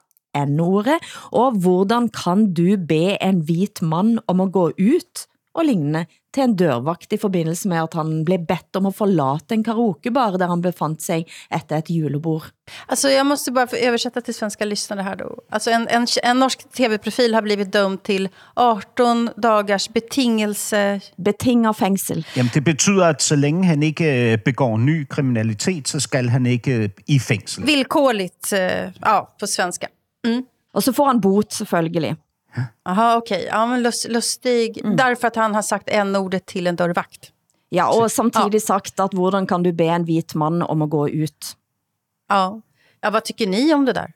n-ordet, og hvordan kan du be en hvit mand om at gå ut og lignende til en dørvakt i forbindelse med at han blev bedt om at forlate en karaokebar där han befandt sig efter ett julebord. Alltså jag måste bara översätta till svenska lyssnare här då. Alltså en, en, en norsk tv-profil har blivit dömd till 18 dagars betingelse... Betinget fængsel. Jamen det betyder, at så længe han ikke øh, begår ny kriminalitet, så skal han ikke øh, i fængsel. Villkorligt, øh, ja, på svenska. Mm. Og så får han bot selvfølgelig. Aha, okej. Okay. Ja, men lust, lustig. Mm. Därför att han har sagt en ordet till en dörrvakt. Ja, og samtidig ja. sagt at hvordan kan du be en hvit mand om at gå ut? Ja. ja, hvad tycker ni om det der?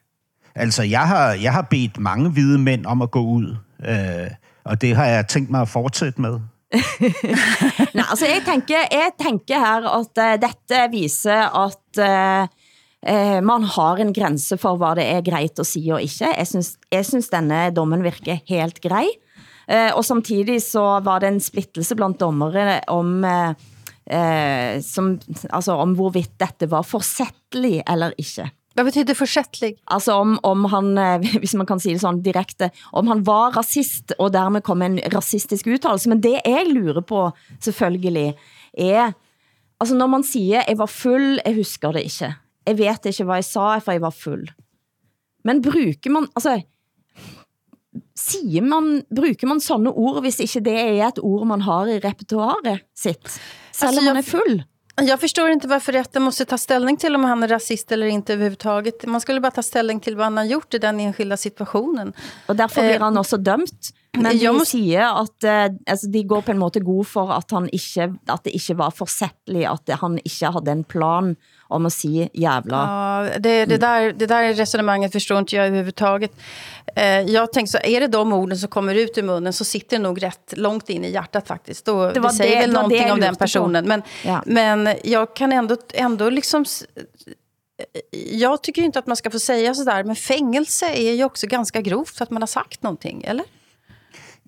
Altså, jeg har, jeg har bedt mange hvide mænd om at gå ud, øh, og det har jeg tænkt mig at fortsætte med. (laughs) Nej, altså jeg tænker, jeg tænker her, at uh, dette viser, at uh, eh, man har en grænse for, hvad det er greit at sige og ikke. Jeg synes, jeg synes denne dommen virker helt grei. Eh, og samtidig så var det en splittelse blandt dommere om, eh, eh, som, altså om hvorvidt dette var forsætteligt eller ikke. Hvad betyder forsætlig? Altså om, om han, eh, (laughs) hvis man kan sige det sådan direkte, om han var racist, og dermed kom en racistisk udtalelse. Men det jeg lurer på, selvfølgelig, er, altså når man siger, jeg var fuld, jeg husker det ikke jeg vet ikke, hvad jeg sa, for jeg var fuld. Men bruger man, altså, siger man, bruger man sådanne ord, hvis ikke det er et ord man har i repertoaret sitt, selv altså, man er full? Jag förstår inte varför rätten måste ta ställning till om han är rasist eller inte överhuvudtaget. Man skulle bara ta ställning till vad han har gjort i den enskilda situationen. Och därför blir han också dömt. Men de måste... siger at uh, altså, de går på en måte god for at, han ikke, at det ikke var forsætteligt, at han ikke havde en plan om at sige jävla. Ja, det, det, där, det där resonemanget förstår inte jag överhuvudtaget. Eh, jag tänkte så, är det de orden som kommer ut ur munnen så sitter det nog rätt långt in i hjärtat faktiskt. Då, det, var det säger det, väl någonting det om den personen. Men, ja. men jag kan ändå, ändå liksom... Jag tycker inte att man ska få säga sådär, men fängelse är ju också ganska grovt för att man har sagt någonting, eller?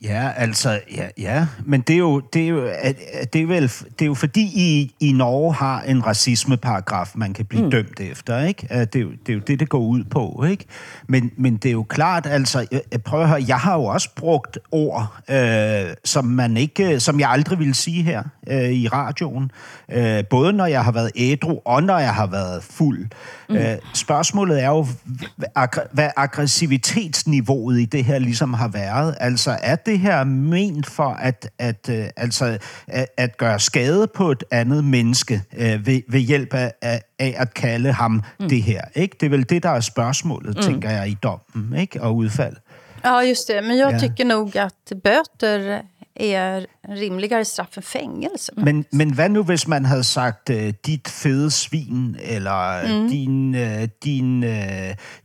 Ja, altså, ja, ja. men det er jo, det er jo, det er vel, det er jo fordi I, i Norge har en racismeparagraf, man kan blive mm. dømt efter, ikke? Det er, jo, det er jo det, det går ud på, ikke? Men, men det er jo klart, altså, prøver at høre, jeg har jo også brugt ord, øh, som man ikke, som jeg aldrig ville sige her øh, i radioen, øh, både når jeg har været ædru, og når jeg har været fuld. Mm. Øh, spørgsmålet er jo, hvad aggressivitetsniveauet i det her ligesom har været. Altså, er det her ment for at, at, at, øh, altså, at, at gøre skade på et andet menneske øh, ved, ved hjælp af, af, af at kalde ham mm. det her? Ikke? Det er vel det, der er spørgsmålet, mm. tænker jeg, i dommen ikke? og udfald. Ja, just det. Men jag Ja. tycker nog att böter är rimligare straff än fängelse. Men, men hvad nu, hvis man havde sagt, uh, dit fede svin, eller mm. Din, uh, din, uh,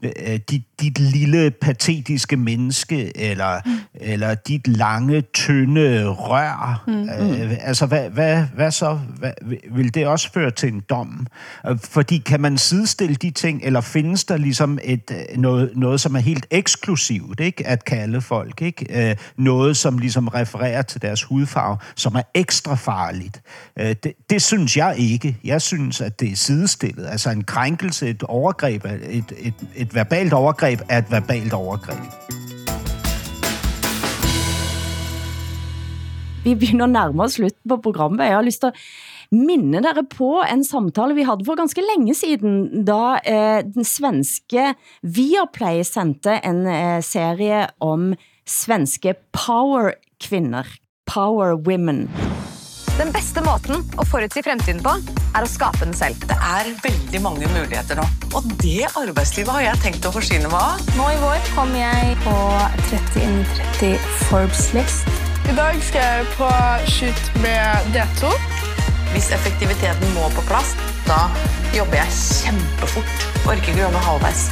uh, dit, dit lille patetiske menneske, eller, mm. Eller dit lange, tynde rør? Mm. Uh, altså, hvad, hvad, hvad så? Hvad, vil det også føre til en dom? Uh, fordi kan man sidestille de ting, eller findes der ligesom et, øh, noget, noget, som er helt eksklusivt, ikke? At kalde folk, ikke? Uh, noget, som ligesom refererer til deres hudfarve, som er ekstra farligt. Uh, det, det synes jeg ikke. Jeg synes, at det er sidestillet. Altså en krænkelse, et overgreb, er- et, et, et verbalt overgreb er et verbalt overgreb. Vi begynder at nærme os slutten på programmet. Jeg har lyst til at minde dere på en samtale vi havde for ganske længe siden, da eh, den svenske Viaplay sendte en eh, serie om svenske power-kvinder. Power women. Den bedste måten å forudsi fremtiden på, er å skape den selv. Det er veldig mange muligheter nå. Og det arbeidslivet har jeg tenkt å forsyne meg av. Nå i vår kom jeg på 30 innen 30 Forbes-list. I dag skal jeg på shoot med D2. Hvis effektiviteten må på plass, da jobber jeg kjempefort. Orker ikke gjøre noe halvveis.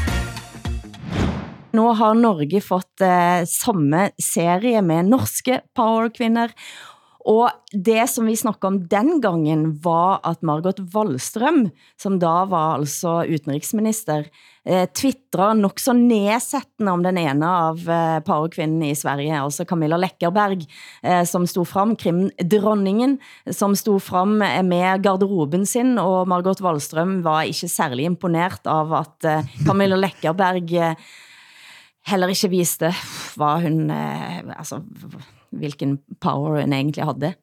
Nu har Norge fått eh, samme serie med norske powerkvinder, og det som vi snakkede om den gangen var at Margot Wallström, som da var altså utenriksminister, eh, twittrede nok så nedsættende om den ene av eh, powerkvinnene i Sverige, altså Camilla Läckerberg, eh, som stod frem, krimdronningen, som stod frem eh, med garderoben sin, og Margot Wallström var ikke særlig imponert av at eh, Camilla Läckerberg eh, heller ikke viste, hvad hun, eh, altså, hvilken power hun egentlig havde.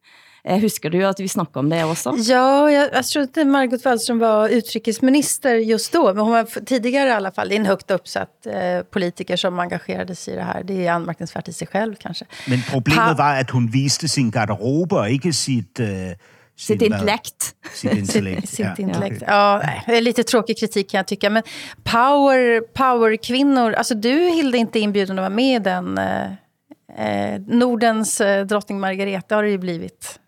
Eh, husker du at vi snakkede om det også? Ja, jag, jag tror att Margot Wallström var utrikesminister just då. Men hon var tidigare i alla fall. Det är en högt uppsatt eh, politiker som engagerade sig i det här. Det är anmärkningsvärt i sig själv kanske. Men problemet Pa- var, at hun viste sin garderobe, og ikke sit... Uh, Sitt intellekt. Sit intellekt, Sitt, sitt intellekt. Ja, nej, det är lite tråkig kritik kan jag tycka. Men power, power-kvinnor. Alltså du Hilde inte inbjuden att vara med i den. Eh, eh, Nordens eh, drottning Margareta har det ju blivit.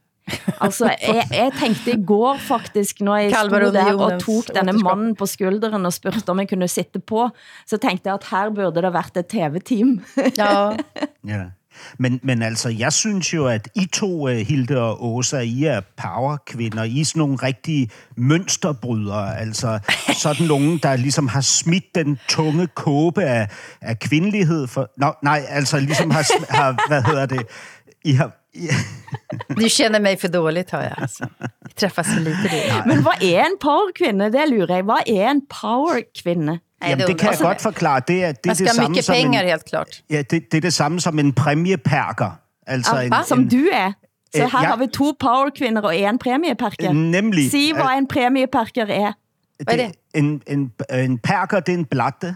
Altså, (laughs) jeg, jeg tænkte i går faktisk, når jeg stod der og tog denne mannen på skulderen og spurgte om jeg kunne sitte på, så tænkte jeg at her burde der vært et tv-team. Ja. (laughs) Ja. Men, men altså, jeg synes jo, at I to, uh, Hilde og Åsa, I er powerkvinder. I er sådan nogle rigtige mønsterbrydere. Altså (laughs) sådan nogle, der ligesom har smidt den tunge kåbe af, af kvindelighed. For, nå, nej, altså ligesom har, har hvad hedder det? I har, (laughs) Du känner mig för dåligt har jag. Alltså. Vi träffas för lite. Men hvad er en powerkvinde? Det lurer jeg. Hvad er en powerkvinde? Jamen, det kan jeg godt forklare. Det er, det er Man skal det samme som pengar, en, helt klart. Ja, det, det er det samme som en præmieperker. Altså en, Ah, som du er. Så Eh, her ja. har vi to powerkvinder og en præmieperker. Nemlig. Sig, hvad en præmieperker er. Hvad er det? En, en, en perker, det er en blatte.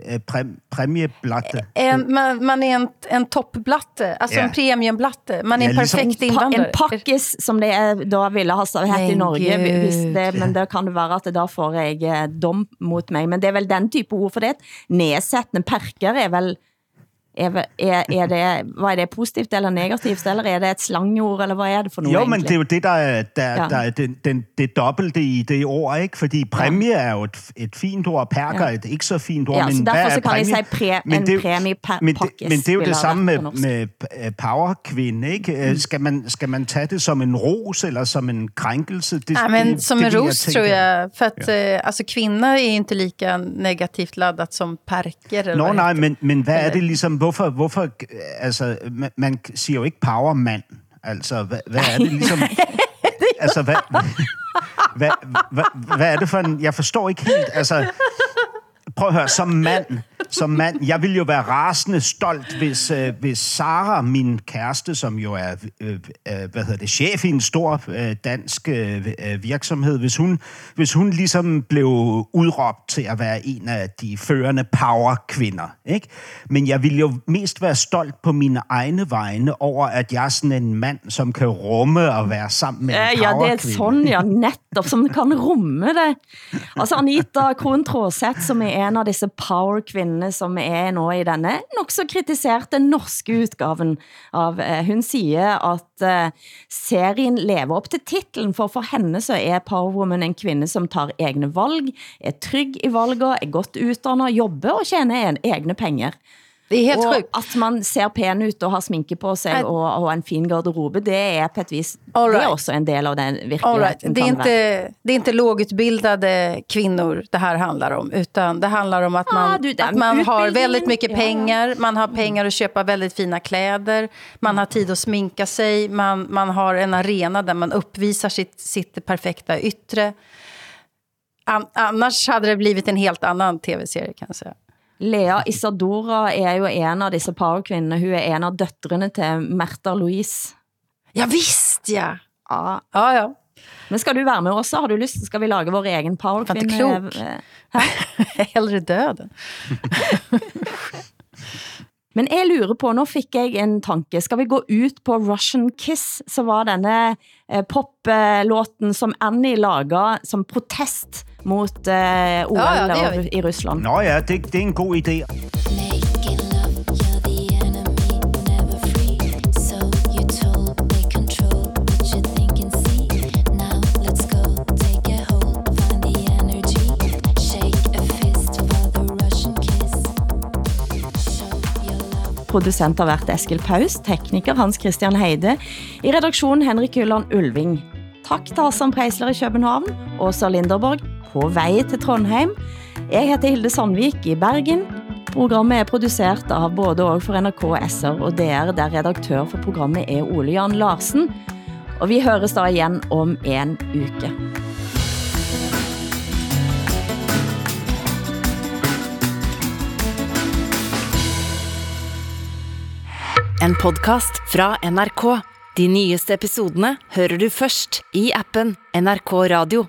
Eh, Præm, præmieblatte. En, man, man är en, en toppblatte, alltså Ja. en premiumblatte. Man är en Ja, perfekt invandrare. En pakkis, som det da ville ha sagt i Norge, hvis det, men det kan det være at da får jeg eh, dom mot mig. Men det er vel den type ord, for det et nedsættende perker er vel, er, er, er det, hvad er det positivt eller negativt, eller er det et slangord, eller hvad er det for noget Jo, men det er jo egentlig? det, der er, der, Ja. ja. der er den, den, det dobbelte i det ord, ikke? Fordi præmie er jo et, et fint ord, perker Ja. er et ikke så fint ord. Ja, men så hvad derfor er så kan præmie? sige præ, Men en det er præmie men det, men det er jo det samme med, med... øh, powerkvinde, ikke? Mm. Skal, man, skal man tage det som en ros eller som en krænkelse? Det, Ja, men det, som det en ros tror jag. För att eh, alltså, kvinna är inte lika negativt laddat som perker. Eller Nå, nej, men, men hvad er det ligesom, hvorfor, hvorfor altså, man, man siger jo ikke powermand, altså, hvad, hvad er det ligesom, (laughs) altså, hvad, hvad, hvad, hvad er det for en, jeg forstår ikke helt, altså, prøv at høre, som mand, som mand, jeg vil jo være rasende stolt, hvis, øh, hvis Sara, min kæreste, som jo er, øh, øh, hvad hedder det, chef i en stor øh, dansk øh, øh, virksomhed, hvis hun, hvis hun ligesom blev udråbt til at være en af de førende powerkvinder, ikke? Men jeg vil jo mest være stolt på mine egne vegne over, at jeg er sådan en mand, som kan rumme og være sammen med en Ja, ja, det er powerkvinde. sådan, ja, netop, som kan rumme det. Altså Anita Krohn Tråseth, som er en av disse power-kvinnene som er nå i denne nok så kritiserte norske utgaven av. eh, Hun siger at eh, serien lever op til titlen, for for henne så er Power Woman en kvinde, som tar egne valg, er trygg i valget, er godt uddannet, jobber og tjener en, egne penger. Det är helt og sjukt. at man ser pen ut og har sminke på sig og, og en fin garderobe, det er på et vis, All det right. er også en del av den All right. det, är inte, det är inte lågutbildade kvinnor det här handlar om. Utan det handlar om att man, Ah, du, den att man har väldigt mycket pengar. Man har pengar att köpa väldigt fina kläder. Man har tid att sminka sig. Man, man har en arena där man uppvisar sitt, sitt perfekta yttre. An, annars hade det blivit en helt annan tv-serie kan jag säga. Lea Isadora er jo en av disse powerkvindene. Hun er en av døtrene til Märtha Louise. Ja, visst ja. Ja. ja, ja. Men skal du være med også? Har du lyst? Skal vi lage vår egen powerkvinne? Fan, inte klok. (laughs) Hellre döden. (laughs) Men jeg lurer på, nå fik jeg en tanke. Skal vi gå ut på Russian Kiss, så var denne eh, poplåten, som Annie lager som protest mot eh, OL Ja, ja, i Rusland. Nå ja, det, det er en god idé. Producent har været Eskil Paus, tekniker Hans Christian Heide, i redaktionen Henrik Jylland Ulving. Tak til Hassan Preisler i København, Åsa Linderborg på vej til Trondheim. Jeg heter Hilde Sandvik i Bergen. Programmet er produceret av både og for NRK SR og DR, der redaktør for programmet er Ole Jan Larsen. Og vi høres da igen om en uke. En podcast fra NRK. De nyeste episodene hører du først i appen NRK Radio.